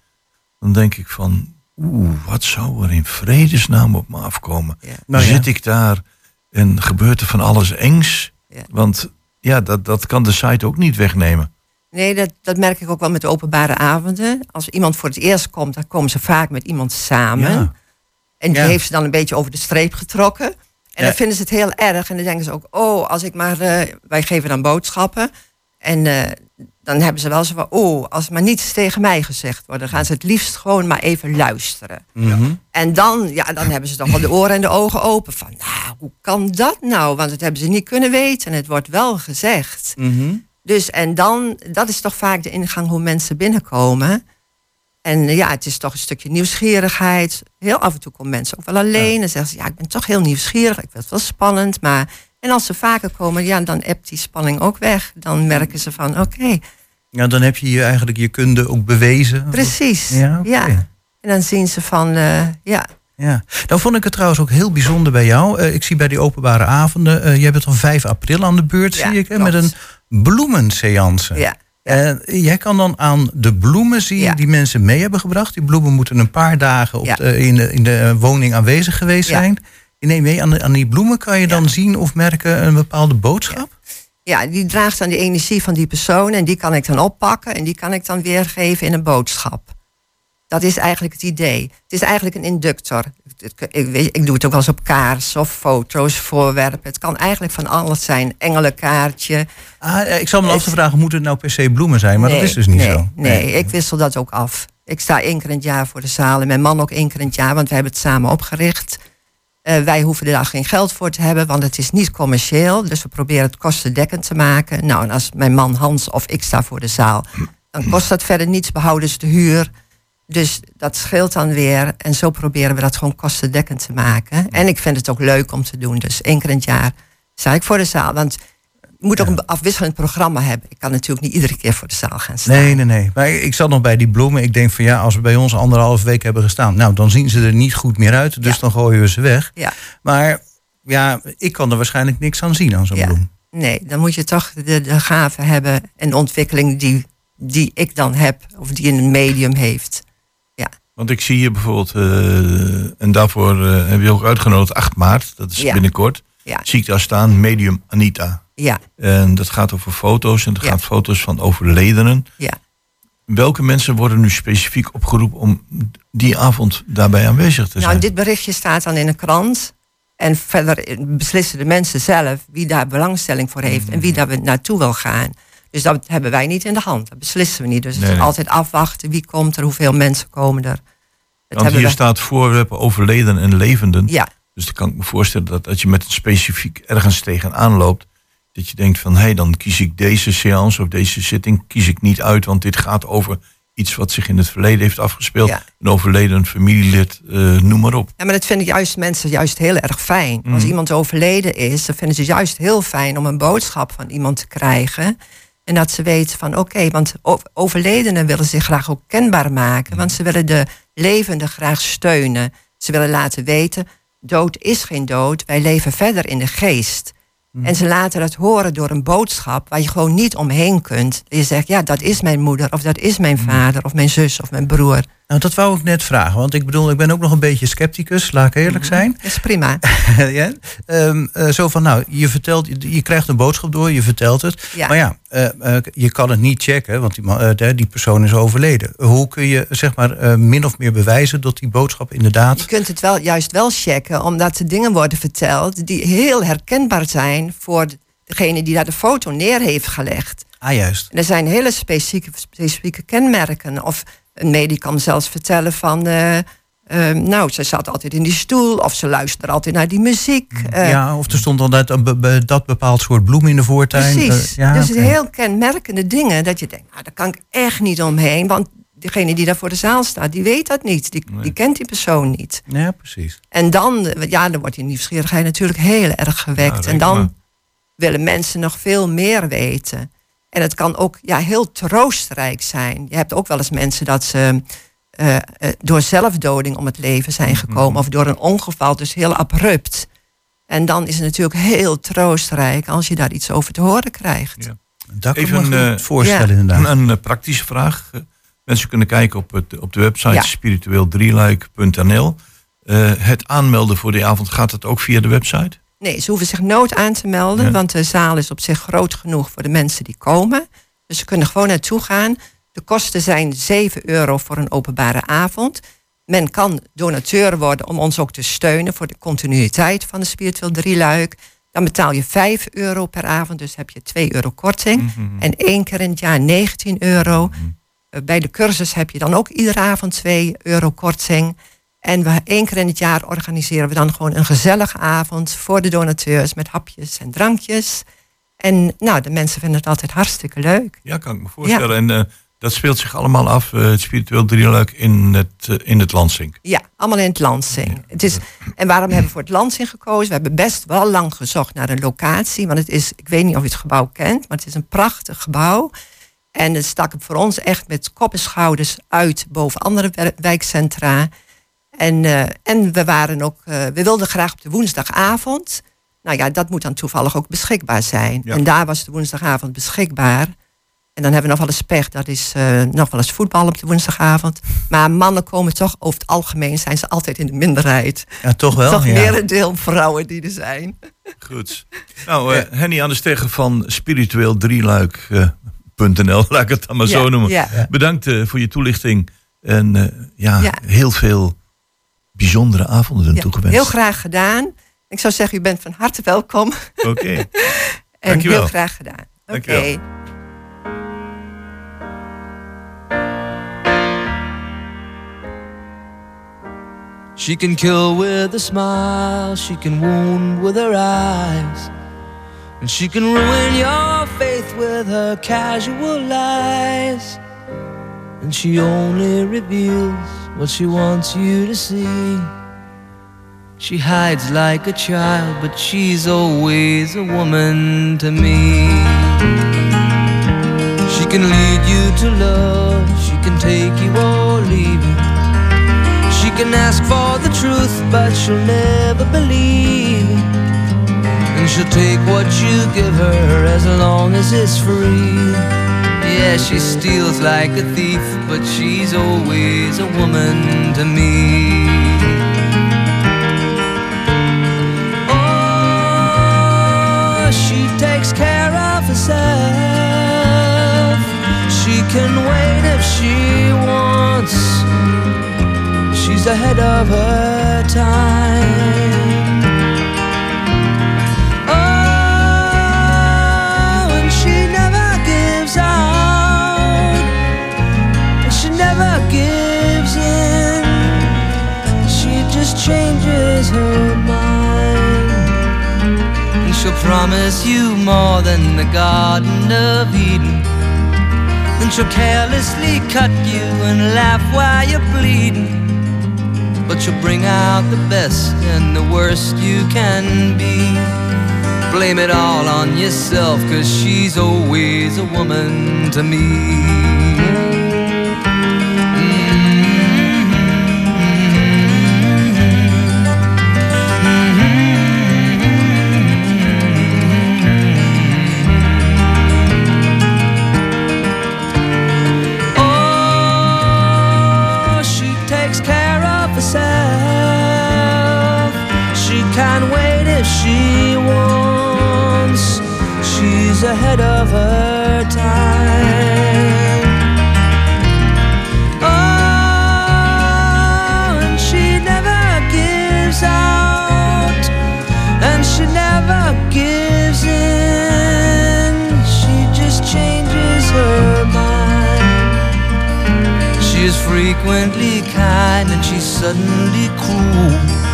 dan denk ik van, oeh, wat zou er in vredesnaam op me afkomen? ja. Nou ja. Zit ik daar en gebeurt er van alles engs? Ja. Want ja, dat, dat kan de site ook niet wegnemen. Nee, dat, dat merk ik ook wel met de openbare avonden. Als iemand voor het eerst komt, dan komen ze vaak met iemand samen. Ja. En die Ja. heeft ze dan een beetje over de streep getrokken. En dan vinden ze het heel erg. En dan denken ze ook, oh, als ik maar... eh, wij geven dan boodschappen. En eh, dan hebben ze wel zo van, oh, als maar niets tegen mij gezegd wordt... dan gaan ze het liefst gewoon maar even luisteren. Mhm. En dan, ja, dan hebben ze toch wel de oren en de ogen open. Van, nou, hoe kan dat nou? Want dat hebben ze niet kunnen weten. En het wordt wel gezegd. Mhm. Dus en dan, dat is toch vaak de ingang hoe mensen binnenkomen. En ja, het is toch een stukje nieuwsgierigheid. Heel af en toe komen mensen ook wel alleen. En zeggen ze, ja, ik ben toch heel nieuwsgierig. Ik vind het wel spannend. Maar, en als ze vaker komen, ja, dan ebt die spanning ook weg. Dan merken ze van, oké, Ja, dan heb je je eigenlijk je kunde ook bewezen. precies. Ja, oké. En dan zien ze van, eh, ja, Ja, dan vond ik het trouwens ook heel bijzonder bij jou. Eh, ik zie bij die openbare avonden, eh jij bent dan 5 april aan de beurt, Ja, zie ik, hè, met een bloemenseance. ja. Eh, jij kan dan aan de bloemen zien Ja. die mensen mee hebben gebracht. Die bloemen moeten een paar dagen op Ja. de- in, de, in de woning aanwezig geweest Ja. zijn. Neemt mee aan, de- aan die bloemen kan je dan zien of merken een bepaalde boodschap. Ja, die draagt dan de energie van die persoon en die kan ik dan oppakken en die kan ik dan weergeven in een boodschap. Dat is eigenlijk het idee. Het is eigenlijk een inductor. Ik, weet- ik doe het ook wel eens op kaars of foto's, voorwerpen. Het kan eigenlijk van alles zijn. Engelenkaartje. Ah, eh, ik zal me af te vragen, moeten het nou per se bloemen zijn? Maar nee, dat is dus niet nee, zo. Nee, ik wissel dat ook af. Ik sta één keer in het jaar voor de zaal en mijn man ook één keer in het jaar, want we hebben het samen opgericht. Eh, wij hoeven daar geen geld voor te hebben, want het is niet commercieel. Dus we proberen het kostendekkend te maken. Nou, en als mijn man Hans of ik sta voor de zaal, dan kost dat verder niets, behouden ze de huur. Dus dat scheelt dan weer. En zo proberen we dat gewoon kostendekkend te maken. En ik vind het ook leuk om te doen. Dus één keer in het jaar sta ik voor de zaal. Want moet ook een afwisselend programma hebben. Ik kan natuurlijk niet iedere keer voor de zaal gaan staan. Nee, nee, nee. Maar ik zat nog bij die bloemen. Ik denk van ja, als we bij ons anderhalf week hebben gestaan, nou dan zien ze er niet goed meer uit. Dus Ja. dan gooien we ze weg. Ja. Maar ja, ik kan er waarschijnlijk niks aan zien aan zo'n Ja. bloem. Nee, dan moet je toch de, de gave hebben en de ontwikkeling die, die ik dan heb, of die een medium heeft. Want ik zie hier bijvoorbeeld, eh, en daarvoor eh, heb je ook uitgenodigd, 8 maart, dat is Ja. binnenkort. Ja, Zie ik daar staan, medium Anita. Ja, En dat gaat over foto's en dat Ja. gaat foto's van overledenen. ja. Welke mensen worden nu specifiek opgeroepen om die avond daarbij aanwezig te zijn? Nou, dit berichtje staat dan in een krant. En verder beslissen de mensen zelf wie daar belangstelling voor heeft en wie daar we naartoe wil gaan. Dus dat hebben wij niet in de hand. Dat beslissen we niet. Dus het is nee. altijd afwachten wie komt er, hoeveel mensen komen er. Dat Want hier we- staat voorwerpen overleden en levenden. Ja, Dus dan kan ik me voorstellen dat als je met een specifiek ergens tegenaan loopt, dat je denkt van hé, hey, dan kies ik deze seance of deze zitting kies ik niet uit, want dit gaat over iets wat zich in het verleden heeft afgespeeld. Ja. Een overleden familielid, eh, noem maar op. Ja, maar dat vinden juist mensen juist heel erg fijn. Als Mhm. iemand overleden is, dan vinden ze juist heel fijn om een boodschap van iemand te krijgen. En dat ze weten van oké, want overledenen willen zich graag ook kenbaar maken. Want ze willen de levenden graag steunen. Ze willen laten weten, dood is geen dood. Wij leven verder in de geest. En ze laten dat horen door een boodschap waar je gewoon niet omheen kunt. Je zegt, ja, dat is mijn moeder, of dat is mijn vader, of mijn zus, of mijn broer. Nou, dat wou ik net vragen. Want ik bedoel, ik ben ook nog een beetje scepticus, laat ik eerlijk zijn. Dat is prima. ja? Ehm, eh, zo van, nou, je, vertelt, je, krijgt een boodschap door, je vertelt het. Ja. Maar ja, eh, eh, je kan het niet checken, want die, die persoon is overleden. Hoe kun je, zeg maar, min of meer bewijzen dat die boodschap inderdaad... Je kunt het wel, juist wel checken, omdat er dingen worden verteld die heel herkenbaar zijn voor degene die daar de foto neer heeft gelegd. Ah, juist. En er zijn hele specifieke, specifieke kenmerken. Of een medisch kan zelfs vertellen van, eh, nou, ze zat altijd in die stoel, of ze luisterde altijd naar die muziek. eh, ja, of er stond dat, een be- be- dat bepaald soort bloem in de voortuin. Precies. Eh, ja, dus oké. heel kenmerkende dingen dat je denkt, nou, daar kan ik echt niet omheen, want degene die daar voor de zaal staat, die weet dat niet. Die, die kent die persoon niet. Ja, precies. En dan, ja, dan wordt die nieuwsgierigheid natuurlijk heel erg gewekt. En dan willen mensen nog veel meer weten. En het kan ook ja, heel troostrijk zijn. Je hebt ook wel eens mensen dat ze eh, eh, door zelfdoding om het leven zijn Mhm. gekomen. Of door een ongeval, dus heel abrupt. En dan is het natuurlijk heel troostrijk als je daar iets over te horen krijgt. Ja. Dat kan Even een, eh, voorstellen ja. inderdaad. Een, eh, praktische vraag. Mensen kunnen kijken op, het, op de website Ja. spiritueeldrieluik.nl. Eh, het aanmelden voor die avond, gaat het ook via de website? Nee, ze hoeven zich nooit aan te melden, Ja. want de zaal is op zich groot genoeg voor de mensen die komen. Dus ze kunnen gewoon naartoe gaan. De kosten zijn 7 euro voor een openbare avond. Men kan donateur worden om ons ook te steunen voor de continuïteit van de spiritueel drieluik. Dan betaal je 5 euro per avond, dus heb je 2 euro korting. En één keer in het jaar 19 euro. Eh, Bij de cursus heb je dan ook iedere avond 2 euro korting. En we, één keer in het jaar organiseren we dan gewoon een gezellige avond voor de donateurs met hapjes en drankjes. En nou, de mensen vinden het altijd hartstikke leuk. Ja, kan ik me voorstellen. En eh, dat speelt zich allemaal af, eh, het spiritueel drieluik, in het, eh, in het Lansing. Ja, allemaal in het Lansing. Het is, en waarom hebben we voor het Lansing gekozen? We hebben best wel lang gezocht naar een locatie. Want het is, ik weet niet of je het gebouw kent, maar het is een prachtig gebouw. En het stak voor ons echt met kop en schouders uit boven andere wijkcentra. En, eh, en we waren ook, eh, we wilden graag op de woensdagavond. Nou ja, dat moet dan toevallig ook beschikbaar zijn. Ja. En daar was de woensdagavond beschikbaar. En dan hebben we nog wel eens pech, dat is eh, nog wel eens voetbal op de woensdagavond. Maar mannen komen toch, over het algemeen zijn ze altijd in de minderheid. Ja, toch wel. toch ja. meer een deel vrouwen die er zijn. Goed. Nou, Henny aan de Stegger van spiritueel drieluik.nl, laat ik het dan maar zo noemen. Bedankt voor je toelichting. En ja, Ja. heel veel bijzondere avonden Ja, toegewenst. heel graag gedaan. Ik zou zeggen, u bent van harte welkom. Oké. En Dankjewel. heel graag gedaan. Oké. She can kill with a smile, she can wound with her eyes, and she can ruin your faith with her casual lies. And she only reveals what she wants you to see. She hides like a child, but she's always a woman to me. She can lead you to love, she can take you or leave you. She can ask for the truth, but she'll never believe. And she'll take what you give her as long as it's free. Yeah, she steals like a thief, but she's always a woman to me. Oh, she takes care of herself. She can wait if she wants. She's ahead of her time. Changes her mind. And she'll promise you more than the Garden of Eden. Then she'll carelessly cut you and laugh while you're bleeding. But you'll bring out the best and the worst you can be. Blame it all on yourself, cause she's always a woman to me. Can wait if she wants. She's ahead of her time. Oh, and she never gives out, and she never gives in. She just changes her mind. She is frequently kind and she's suddenly cruel.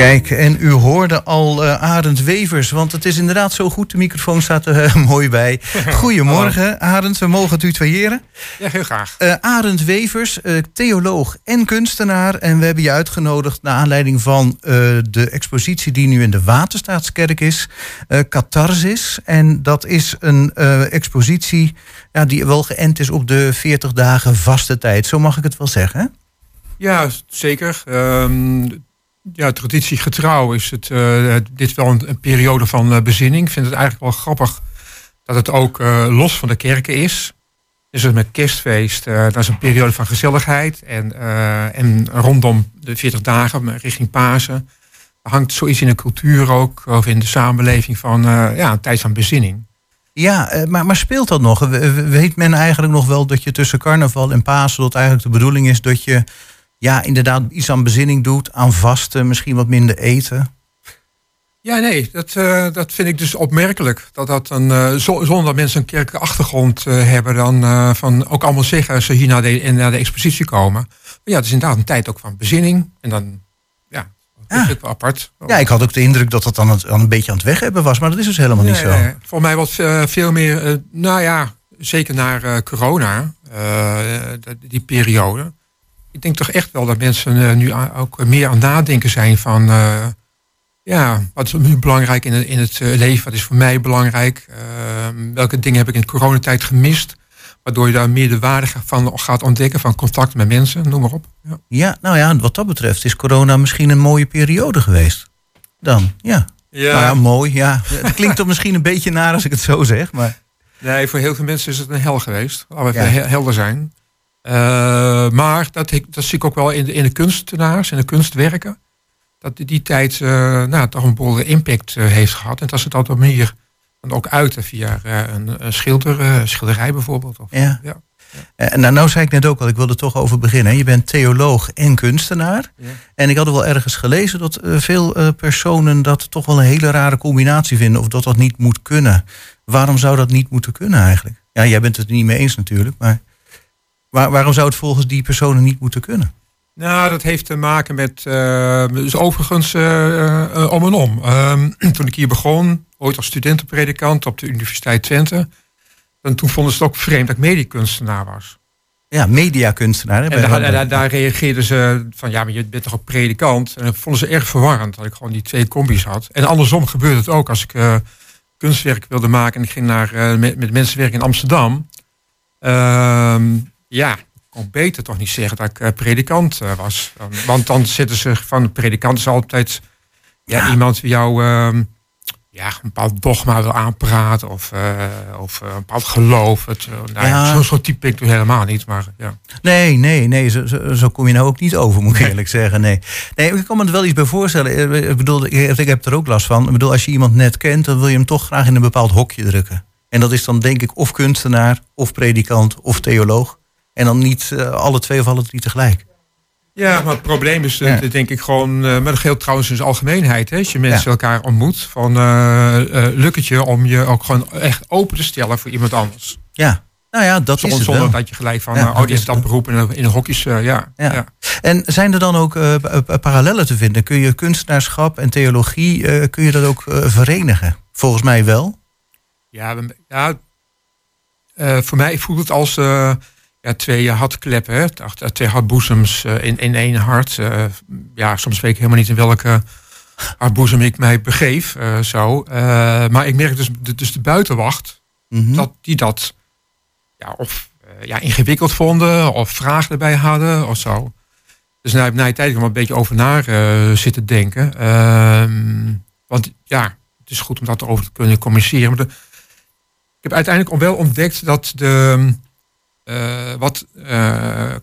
Kijk, en u hoorde al eh Arend Wevers, want het is inderdaad zo goed. De microfoon staat er eh, mooi bij. Goedemorgen, Arend. We mogen het u tweeëren. Ja, heel graag. Eh Arend Wevers, theoloog en kunstenaar. En we hebben je uitgenodigd naar aanleiding van de expositie die nu in de Waterstaatskerk is. Catharsis. En dat is een expositie ja, die wel geënt is op de 40 dagen vaste tijd. Zo mag ik het wel zeggen. Ja, zeker. Ehm, ja, traditiegetrouw is het, eh, dit wel een, periode van eh, bezinning. Ik vind het eigenlijk wel grappig dat het ook eh, los van de kerken is. Dus met kerstfeest, dat is een periode van gezelligheid. En, en rondom de 40 dagen, richting Pasen, hangt zoiets in de cultuur ook, of in de samenleving van ja, een tijd van bezinning. Ja, maar, maar speelt dat nog? We- we- Weet men eigenlijk nog wel dat je tussen carnaval en Pasen... dat eigenlijk de bedoeling is dat je ja, inderdaad iets aan bezinning doet... aan vasten, misschien wat minder eten? Ja, nee, dat, eh, dat vind ik dus opmerkelijk. Dat dat een, eh, zo- zonder dat mensen een kerkelijke achtergrond eh, hebben, dan van ook allemaal zeggen als ze hier naar de, naar de expositie komen. Ja, het is inderdaad een tijd ook van bezinning. En dan, ja, dat wel apart. Ja, ik had ook de indruk dat dat dan het, dan een beetje aan het weg hebben was... maar dat is dus helemaal niet zo. nee. Voor mij wat veel meer, nou ja, zeker naar corona, die periode. Ik denk toch echt wel dat mensen eh, nu ook meer aan het nadenken zijn van, eh, ja, wat is nu belangrijk in het, in het eh, leven? Wat is voor mij belangrijk? Eh, welke dingen heb ik in de coronatijd gemist? Waardoor je daar meer de waarde van gaat ontdekken, van contact met mensen, noem maar op. Ja. Ja, nou ja, wat dat betreft is corona misschien een mooie periode geweest. Dan, ja. Ja. Nou ja, mooi, ja. Het klinkt toch misschien een beetje naar als ik het zo zeg, maar... Nee, voor heel veel mensen is het een hel geweest. Laten we Ja. helder zijn. Eh, maar dat, ik- dat zie ik ook wel in de, in de kunstenaars en de kunstwerken. Dat die, die tijd eh, nou, toch een behoorlijke impact eh, heeft gehad. En dat ze dat op een manier dan ook uiten via eh, een, een schilder, eh, schilderij bijvoorbeeld. Of, Ja. Ja. En nou, nou zei ik net ook al, ik wilde er toch over beginnen. Je bent theoloog en kunstenaar. Ja. En ik had er wel ergens gelezen dat veel eh, personen dat toch wel een hele rare combinatie vinden. Of dat dat niet moet kunnen. Waarom zou dat niet moeten kunnen eigenlijk? Ja, jij bent het er niet mee eens natuurlijk. Maar waar- waarom zou het volgens die personen niet moeten kunnen? Nou, dat heeft te maken met. eh, dus overigens eh, eh, om en om. Ehm, toen ik hier begon, ooit als studentenpredikant op de Universiteit Twente. En toen vonden ze het ook vreemd dat ik mediakunstenaar was. Ja, mediakunstenaar. hè, En daar, daar, daar reageerden ze van ja, maar je bent toch ook predikant? En dat vonden ze erg verwarrend dat ik gewoon die twee combis had. En andersom gebeurde het ook als ik kunstwerk wilde maken en ik ging naar, met, met mensen werken in Amsterdam. Ehm, ja, ik kon beter toch niet zeggen dat ik eh, predikant eh, was. Want dan zitten ze van de predikant is altijd ja, Ja. iemand die jou ehm, ja, een bepaald dogma wil aanpraten of, eh, of een bepaald geloof. Het, nou ja. Ja. Zo, zo type ik toen helemaal niet, maar ja. Nee, nee, nee, zo, zo, zo kom je nou ook niet over, moet ik eerlijk zeggen. Nee. nee, ik kan me er wel iets bij voorstellen. Ik bedoel, ik heb er ook last van. Ik bedoel, als je iemand net kent, dan wil je hem toch graag in een bepaald hokje drukken. En dat is dan denk ik of kunstenaar, of predikant, of theoloog. En dan niet eh, alle twee of alle drie tegelijk. Ja, maar het probleem is, Ja. eh, denk ik, gewoon, eh, maar dat geldt trouwens in zijn algemeenheid. Hè, als je mensen Ja. elkaar ontmoet, van eh, lukt het je om je ook gewoon echt open te stellen voor iemand anders. Ja, nou ja, dat is het zonder wel. dat je gelijk van, Ja, oh, die heeft dat beroep in, in een hokjes, ja. Ja. En zijn er dan ook pa- pa- parallellen te vinden? Kun je kunstenaarschap en theologie, kun je dat ook verenigen? Volgens mij wel. Ja, ja voor mij voelt het als ja, twee hartkleppen, hè? Ach, Twee hartboezems eh, in, in één hart. Eh, ja, soms weet ik helemaal niet in welke hartboezem ik mij begeef. eh, zo. Eh, maar ik merk dus, de- dus de buitenwacht, Mhm. dat die dat ja, of eh, ja, ingewikkeld vonden, of vragen erbij hadden of zo. Dus na, na een tijd om een beetje over na eh, zitten denken. Ehm, want ja, het is goed om dat erover te kunnen communiceren. Maar de- ik heb uiteindelijk wel ontdekt dat de, eh, wat eh, eh,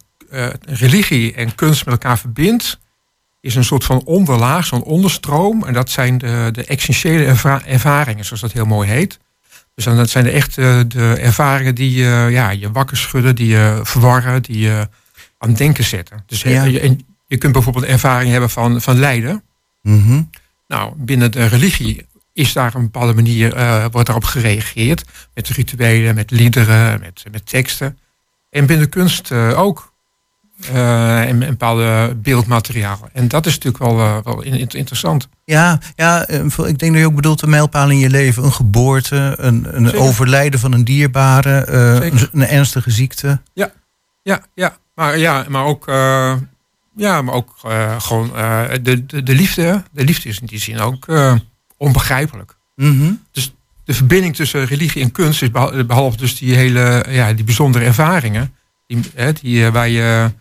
religie en kunst met elkaar verbindt, is een soort van onderlaag, zo'n onderstroom. En dat zijn de, de essentiële erva- ervaringen, zoals dat heel mooi heet. Dus dan, dat zijn de echte de ervaringen die je, ja, je wakker schudden, die je verwarren, die je aan het denken zetten. Dus Ja. je, en je kunt bijvoorbeeld ervaring hebben van, van lijden. Mhm. Nou, binnen de religie is daar een bepaalde manier, eh, wordt daarop gereageerd. Met rituelen, met liederen, met, met teksten. En binnen de kunst eh, ook. eh, en, en bepaalde beeldmaterialen. En dat is natuurlijk wel, eh, wel in- in- interessant. Ja, ja, ik denk dat je ook bedoelt een mijlpaal in je leven. Een geboorte, een, een overlijden van een dierbare, een, een ernstige ziekte. Ja, ja. Maar, ja, maar ook, ja, maar ook gewoon de, de, de liefde. De liefde is in die zin ook onbegrijpelijk. Mhm. De verbinding tussen religie en kunst is beha- behalve dus die hele ja, die bijzondere ervaringen die, hè, die eh, waar je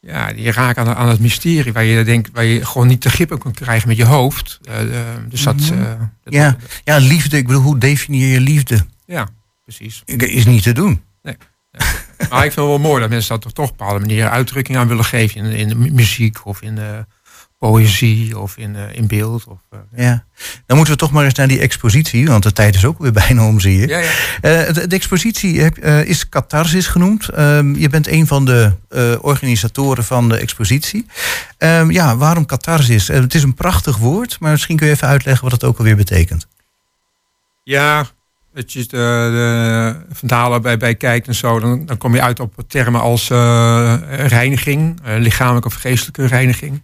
ja, die raken aan, aan het mysterie waar je denkt waar je gewoon niet te grip kunt krijgen met je hoofd. Eh, eh, dus dat, Mhm. dat- Ja. Ja, liefde, ik bedoel, hoe definieer je liefde? ja, precies. Is niet te doen. Maar ik vind het wel mooi dat mensen dat toch, toch op een bepaalde manier uitdrukking aan willen geven in, in de mu- muziek of in de poëzie of in, eh, in beeld. Of, eh, Ja. Dan moeten we toch maar eens naar die expositie, want de tijd is ook weer bijna om, zie je. ja, ja. Eh, de, de expositie heb, eh, is Catharsis genoemd. Ehm, je bent een van de eh, organisatoren van de expositie. Ehm, ja, waarom Catharsis? Het is een prachtig woord, maar misschien kun je even uitleggen wat het ook alweer betekent. Ja, dat je de, de bij, bij kijkt en zo, dan, dan kom je uit op termen als eh, reiniging, eh, lichamelijke of geestelijke reiniging.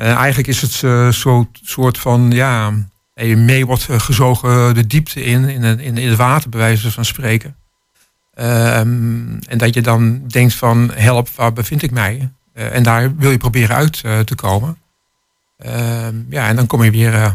Eh, eigenlijk is het een soort van, ja, je mee wordt eh, gezogen de diepte in, in, het- in, in het water, bij wijze van spreken. Ehm, en dat je dan denkt van, help, waar bevind ik mij? Eh, en daar wil je proberen uit eh, te komen. Ehm, ja, en dan kom je weer eh,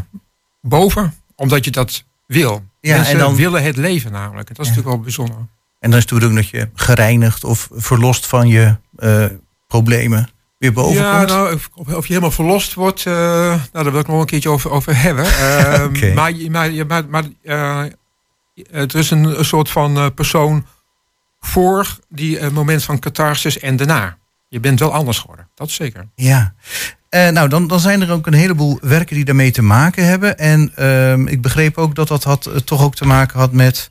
boven, omdat je dat wil. Ja, Mensen en dan- willen het leven namelijk. En dat is Ja. natuurlijk wel bijzonder. En dan is het bedoeling dat je gereinigd of verlost van je eh, problemen weer boven ja, komt. nou, of, je helemaal verlost wordt, eh, nou, daar wil ik nog een keertje over, over hebben. Ehm. Maar, maar, maar, maar eh, er is een, soort van eh, persoon voor die moment van catharsis en daarna. Je bent wel anders geworden, dat is zeker. Ja. Nou, dan, dan zijn er ook een heleboel werken die daarmee te maken hebben. En ehm, ik begreep ook dat dat had, toch ook te maken had met,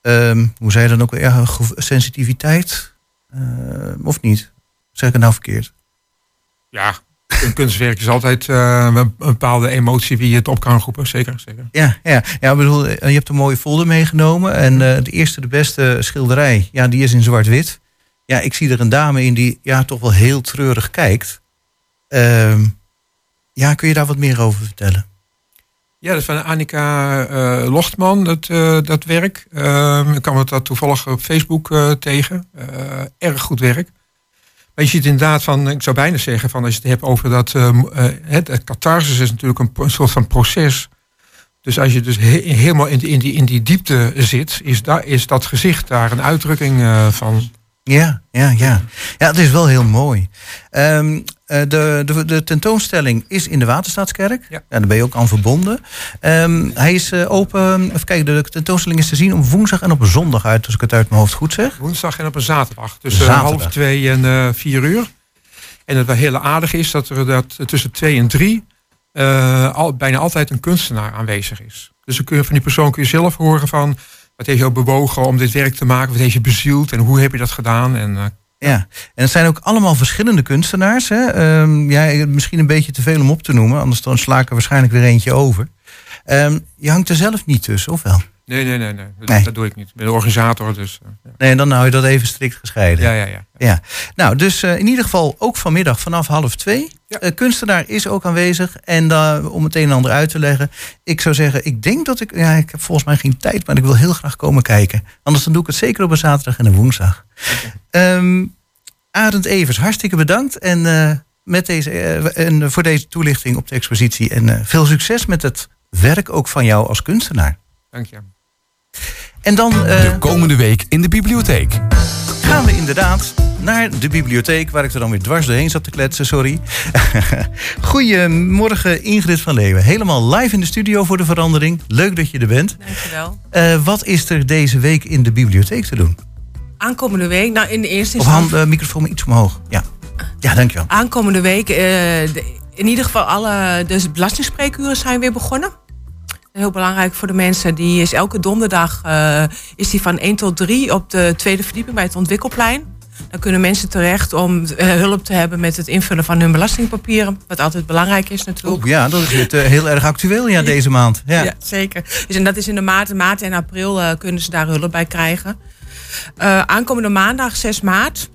ehm, hoe zei je dan ook, ja, sensitiviteit? Of niet? Zeg ik het nou verkeerd? Ja, een kunstwerk is altijd eh, een bepaalde emotie wie je het op kan roepen, zeker. zeker. Ja, ja. ja bedoel, eh, je hebt een mooie folder meegenomen. En eh, de eerste, de beste schilderij, ja, die is in zwart-wit. Ja, ik zie er een dame in die ja, toch wel heel treurig kijkt. Ehm, ja, kun je daar wat meer over vertellen? Ja, dat is van Annika Lochtman, dat, dat werk. Ehm, ik kwam het dat toevallig op Facebook tegen. Erg goed werk. Maar je ziet inderdaad van, ik zou bijna zeggen, van als je het hebt over dat, ehm, eh, het, catharsis is natuurlijk een, soort van proces. Dus als je dus he- helemaal in die, in, die, in die diepte zit, is, daar, is dat gezicht daar een uitdrukking eh, van. Ja, ja, ja. Ja, het is wel heel mooi. Ehm, eh, de, de, de tentoonstelling is in de Waterstaatskerk. Ja. daar ben je ook aan verbonden. Ehm, hij is eh, open. Even kijken, de tentoonstelling is te zien op woensdag en op zondag uit, als ik het uit mijn hoofd goed zeg. Woensdag en op een zaterdag. Tussen Zaterdag. half twee en eh, vier uur. En het wel heel aardig is dat er dat tussen twee en drie al, bijna altijd een kunstenaar aanwezig is. Dus dan kun je van die persoon kun je zelf horen van wat heeft jou bewogen om dit werk te maken, wat heeft je bezield en hoe heb je dat gedaan. En, eh, Ja, en het zijn ook allemaal verschillende kunstenaars. Hè? Ehm, ja, misschien een beetje te veel om op te noemen, anders dan sla ik er waarschijnlijk weer eentje over. Ehm, je hangt er zelf niet tussen, of wel? Nee, nee, nee, nee, dat, Nee. dat doe ik niet. Ik ben de organisator, dus eh, ja. Nee, dan hou je dat even strikt gescheiden. ja, ja, ja. Ja, nou, dus eh, in ieder geval ook vanmiddag vanaf half twee. Ja. Eh, kunstenaar is ook aanwezig. En om het een en ander uit te leggen. Ik zou zeggen, ik denk dat ik... Ja, ik heb volgens mij geen tijd, maar ik wil heel graag komen kijken. Anders dan doe ik het zeker op een zaterdag en een woensdag. Ehm Arend Evers, hartstikke bedankt. En, met deze, en voor deze toelichting op de expositie. En veel succes met het werk ook van jou als kunstenaar. Dank je. En dan... eh, De komende week in de bibliotheek. gaan we inderdaad naar de bibliotheek, waar ik er dan weer dwars doorheen zat te kletsen, sorry. Goedemorgen Ingrid van Leeuwen. Helemaal live in de studio voor de verandering. Leuk dat je er bent. Dankjewel. Eh, wat is er deze week in de bibliotheek te doen? Aankomende week, nou in de eerste Of hand, eh, microfoon iets omhoog. Ja, ja dankjewel. Aankomende week, eh, de- in ieder geval alle de belastingspreekuren zijn weer begonnen. Heel belangrijk voor de mensen. Die is elke donderdag eh, is die van 1 tot 3 op de tweede verdieping bij het ontwikkelplein. Dan kunnen mensen terecht om eh, hulp te hebben met het invullen van hun belastingpapieren. Wat altijd belangrijk is natuurlijk. Oh, ja, dat is het, eh, heel erg actueel ja, deze maand. Ja. Ja, zeker. Dus en dat is in de maart, maart en april kunnen ze daar hulp bij krijgen. Aankomende maandag, 6 maart,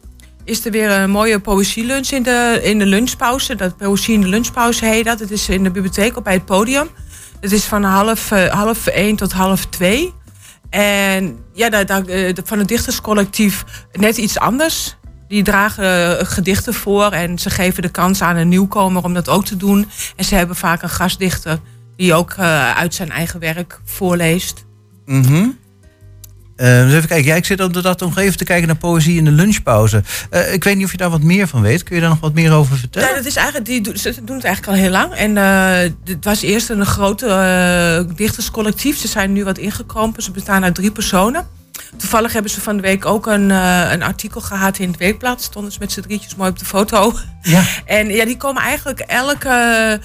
is er weer een mooie poëzielunch in de, in de lunchpauze. Dat poëzie in de lunchpauze heet dat. Het is in de bibliotheek op bij het podium. Het is van half, eh, half één tot half twee. En ja, daar, eh, van het dichterscollectief net iets anders. Die dragen eh, gedichten voor en ze geven de kans aan een nieuwkomer om dat ook te doen. En ze hebben vaak een gastdichter die ook uit zijn eigen werk voorleest. Mhm. Dus even kijken. Ja, ik zit inderdaad nog even te kijken naar poëzie in de lunchpauze. Eh, ik weet niet of je daar wat meer van weet. Kun je daar nog wat meer over vertellen? Ja, dat is eigenlijk, die ze doen het eigenlijk al heel lang. En eh, het was eerst een grote dichterscollectief. Ze zijn nu wat ingekrompen. Ze bestaan uit drie personen. Toevallig hebben ze van de week ook een, eh, een artikel gehad in het Weekblad. Stonden ze met z'n drietjes mooi op de foto. Ja. En ja, die komen eigenlijk elke,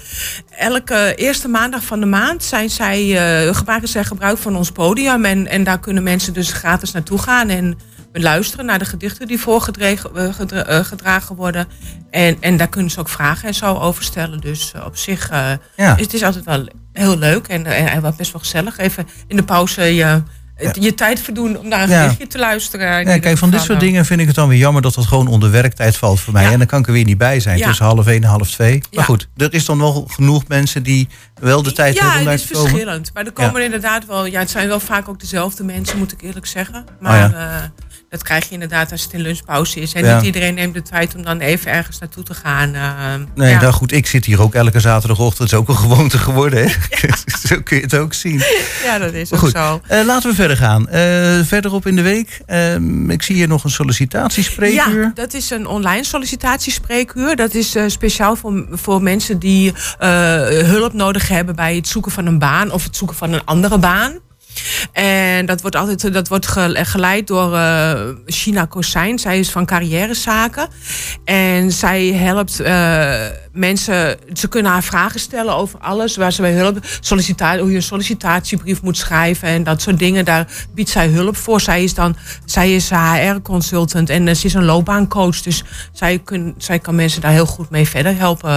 elke eerste maandag van de maand zijn zij, eh maken zij gebruik van ons podium. En, en daar kunnen mensen dus gratis naartoe gaan en luisteren naar de gedichten die voorgedragen eh, gedra- eh, gedragen worden. En, en daar kunnen ze ook vragen en zo over stellen. Dus eh, op zich eh, Ja. is het is altijd wel heel leuk en, en, en wat best wel gezellig. Even in de pauze je, je tijd verdoen om naar een Ja. gedichtje te luisteren. Ja, kijk, van dit soort dingen vind ik het dan weer jammer dat dat gewoon onder werktijd valt voor mij. Ja. En dan kan ik er weer niet bij zijn Ja. tussen half één en half twee. Maar Ja. goed, er is dan wel genoeg mensen die wel de tijd ja, hebben om daar het is te komen. verschillend. Maar er komen inderdaad wel... Ja, het zijn wel vaak ook dezelfde mensen, moet ik eerlijk zeggen. Oh Maar eh, dat krijg je inderdaad als het in lunchpauze is. En Ja. niet iedereen neemt de tijd om dan even ergens naartoe te gaan. eh, Nee, ja. nou goed, ik zit hier ook elke zaterdagochtend. Het is ook een gewoonte geworden. Hè? zo kun je het ook zien. ja, dat is ook goed, zo. eh, laten we verder gaan. Eh, verderop in de week. ehm, ik zie hier nog een sollicitatiespreekuur. Ja, dat is een online sollicitatiespreekuur. Dat is eh, speciaal voor, voor mensen die hulp nodig hebben bij het zoeken van een baan of het zoeken van een andere baan. En dat wordt altijd dat wordt ge- geleid door eh China Kosijn. Zij is van carrièrezaken. En zij helpt eh, mensen. Ze kunnen haar vragen stellen over alles waar ze bij hulp. Sollicita hoe je een sollicitatiebrief moet schrijven en dat soort dingen. Daar biedt zij hulp voor. Zij is dan zij is HR-consultant en eh, ze is een loopbaancoach. Dus zij, kun, zij kan mensen daar heel goed mee verder helpen.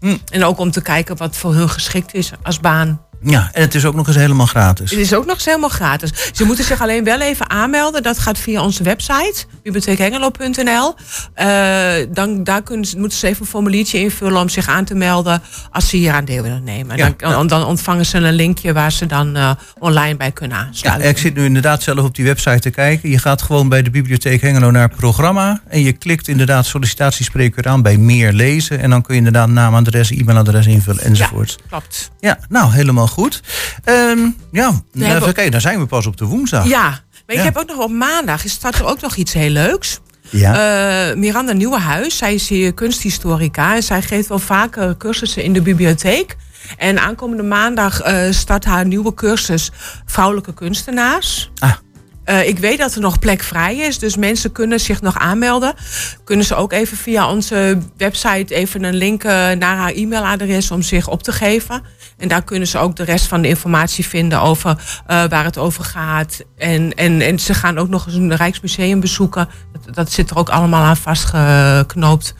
Hm. En ook om te kijken wat voor hun geschikt is als baan. Ja, en het is ook nog eens helemaal gratis. Het is ook nog eens helemaal gratis. Ze moeten zich alleen wel even aanmelden. Dat gaat via onze website, bibliotheekhengelo.nl. Eh, dan daar kunnen ze, moeten ze even een formuliertje invullen om zich aan te melden als ze hier aan deel willen nemen. Ja, dan, ontvangen ze een linkje waar ze dan eh, online bij kunnen Ja, aansluiten. ik zit nu inderdaad zelf op die website te kijken. Je gaat gewoon bij de Bibliotheek Hengelo naar programma. En je klikt inderdaad sollicitatiespreekuur aan bij meer lezen. En dan kun je inderdaad naam, adres, e-mailadres invullen enzovoort. Klopt. Ja, nou helemaal goed. Ehm, ja, even kijken, dan zijn we pas op de woensdag. Ja, maar Ja. ik heb ook nog op maandag, is staat er ook nog iets heel leuks. Ja. Eh, Miranda Nieuwenhuis, zij is hier kunsthistorica en zij geeft wel vaker cursussen in de bibliotheek. En aankomende maandag eh, start haar nieuwe cursus Vrouwelijke Kunstenaars. Ah. Eh, ik weet dat er nog plek vrij is, dus mensen kunnen zich nog aanmelden. Kunnen ze ook even via onze website even een link naar haar e-mailadres om zich op te geven. En daar kunnen ze ook de rest van de informatie vinden over eh, waar het over gaat. En, en, en ze gaan ook nog eens een Rijksmuseum bezoeken. Dat, dat zit er ook allemaal aan vastgeknoopt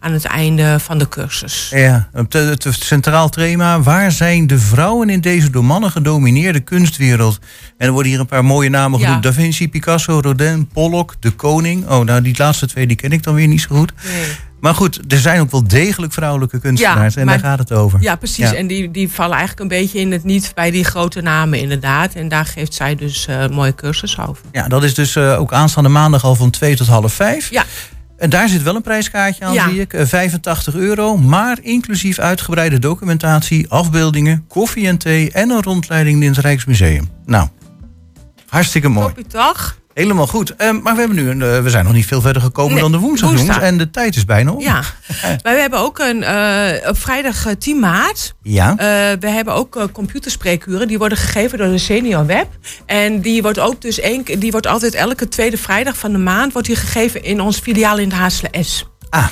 aan het einde van de cursus. Ja, het, centraal thema. Waar zijn de vrouwen in deze door mannen gedomineerde kunstwereld? En er worden hier een paar mooie namen Ja. genoemd. Da Vinci, Picasso, Rodin, Pollock, De Koning. Oh, nou die laatste twee die ken ik dan weer niet zo goed. Nee. Maar goed, er zijn ook wel degelijk vrouwelijke kunstenaars. Ja, en maar- daar gaat het over. Ja, precies. Ja. En die, die vallen eigenlijk een beetje in het niet bij die grote namen, inderdaad. En daar geeft zij dus eh, een mooie cursus over. Ja, dat is dus eh, ook aanstaande maandag al van 2 tot half 5. Ja. En daar zit wel een prijskaartje aan, Ja. zie ik. Eh, 85 euro, maar inclusief uitgebreide documentatie, afbeeldingen, koffie en thee en een rondleiding in het Rijksmuseum. Nou, hartstikke mooi. Toppie toch? Helemaal goed. Eh, maar we, hebben nu een, eh, we zijn nog niet veel verder gekomen Nee, dan de woensdag. En de tijd is bijna op. Ja. Wij hebben ook een, eh, op vrijdag eh, 10 maart Ja? Eh, we hebben ook eh, computerspreekuren. Die worden gegeven door de Senior Web. En die wordt ook dus één, keer- die wordt altijd elke tweede vrijdag van de maand wordt die gegeven in ons filiaal in de Haasle S. Ah.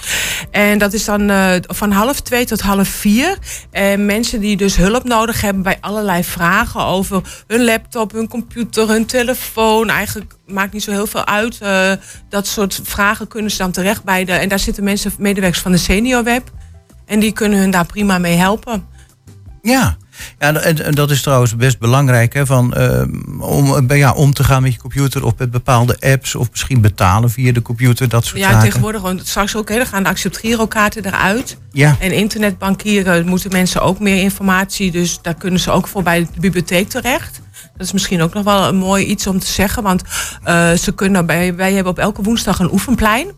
En dat is dan eh, van half twee tot half vier. En mensen die dus hulp nodig hebben bij allerlei vragen over hun laptop, hun computer, hun telefoon. Eigenlijk maakt niet zo heel veel uit. Eh, dat soort vragen kunnen ze dan terecht bij de. En daar zitten mensen, medewerkers van de Senior Web. En die kunnen hun daar prima mee helpen. Ja. Ja, en, en dat is trouwens best belangrijk hè, van, ehm, om, eh, ja, om te gaan met je computer of met bepaalde apps of misschien betalen via de computer, dat soort Ja, zaken. tegenwoordig gewoon straks ook. Hè, dan gaan de accept-girokaarten eruit. Ja, En internetbankieren moeten mensen ook meer informatie. Dus daar kunnen ze ook voor bij de bibliotheek terecht. Dat is misschien ook nog wel een mooi iets om te zeggen. Want eh, ze kunnen bij, wij hebben op elke woensdag een oefenplein.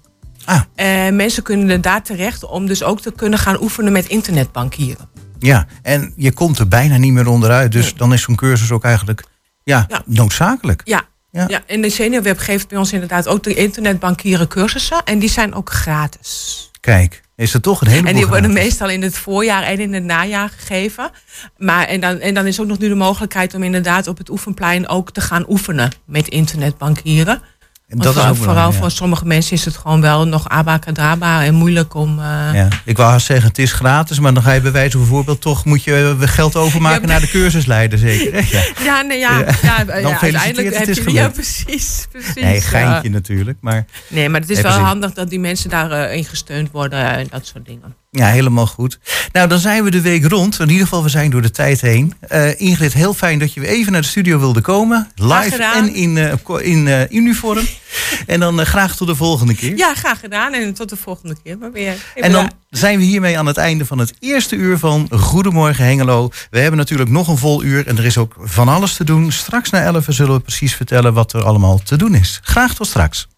Ah. En mensen kunnen daar terecht om dus ook te kunnen gaan oefenen met internetbankieren. Ja, en je komt er bijna niet meer onderuit. Dus dan is zo'n cursus ook eigenlijk ja, Ja. noodzakelijk. Ja. Ja. Ja. en de seniorweb geeft bij ons inderdaad ook de internetbankieren cursussen. En die zijn ook gratis. Kijk, is er toch een heleboel En die worden gratis. meestal in het voorjaar en in het najaar gegeven. Maar, en, dan, en dan is ook nog nu de mogelijkheid om inderdaad op het oefenplein ook te gaan oefenen met internetbankieren. En dat is voor- ook vooral belangrijk, voor sommige mensen is het gewoon wel nog abacadabra en moeilijk om. eh, ja. Ik wou haast zeggen, het is gratis, maar dan ga je bij wijze van voorbeeld toch moet je eh, geld overmaken Ja, naar de cursusleider, zeker. Ja. Ja, nee, ja, Ja. gefeliciteerd, uiteindelijk het heb is je gelukt. Ja, precies. precies Nee, geintje natuurlijk. Maar Nee, maar het is wel precies. handig dat die mensen daarin gesteund worden en dat soort dingen. Ja, helemaal goed. Nou, dan zijn we de week rond. In ieder geval, we zijn door de tijd heen. Eh, Ingrid, heel fijn dat je weer even naar de studio wilde komen. Live en in, eh, in eh, uniform. en dan graag tot de volgende keer. Ja, graag gedaan en tot de volgende keer maar weer. En dan zijn we hiermee aan het einde van het eerste uur van Goedemorgen Hengelo. We hebben natuurlijk nog een vol uur en er is ook van alles te doen. Straks na 11 zullen we precies vertellen wat er allemaal te doen is. Graag tot straks.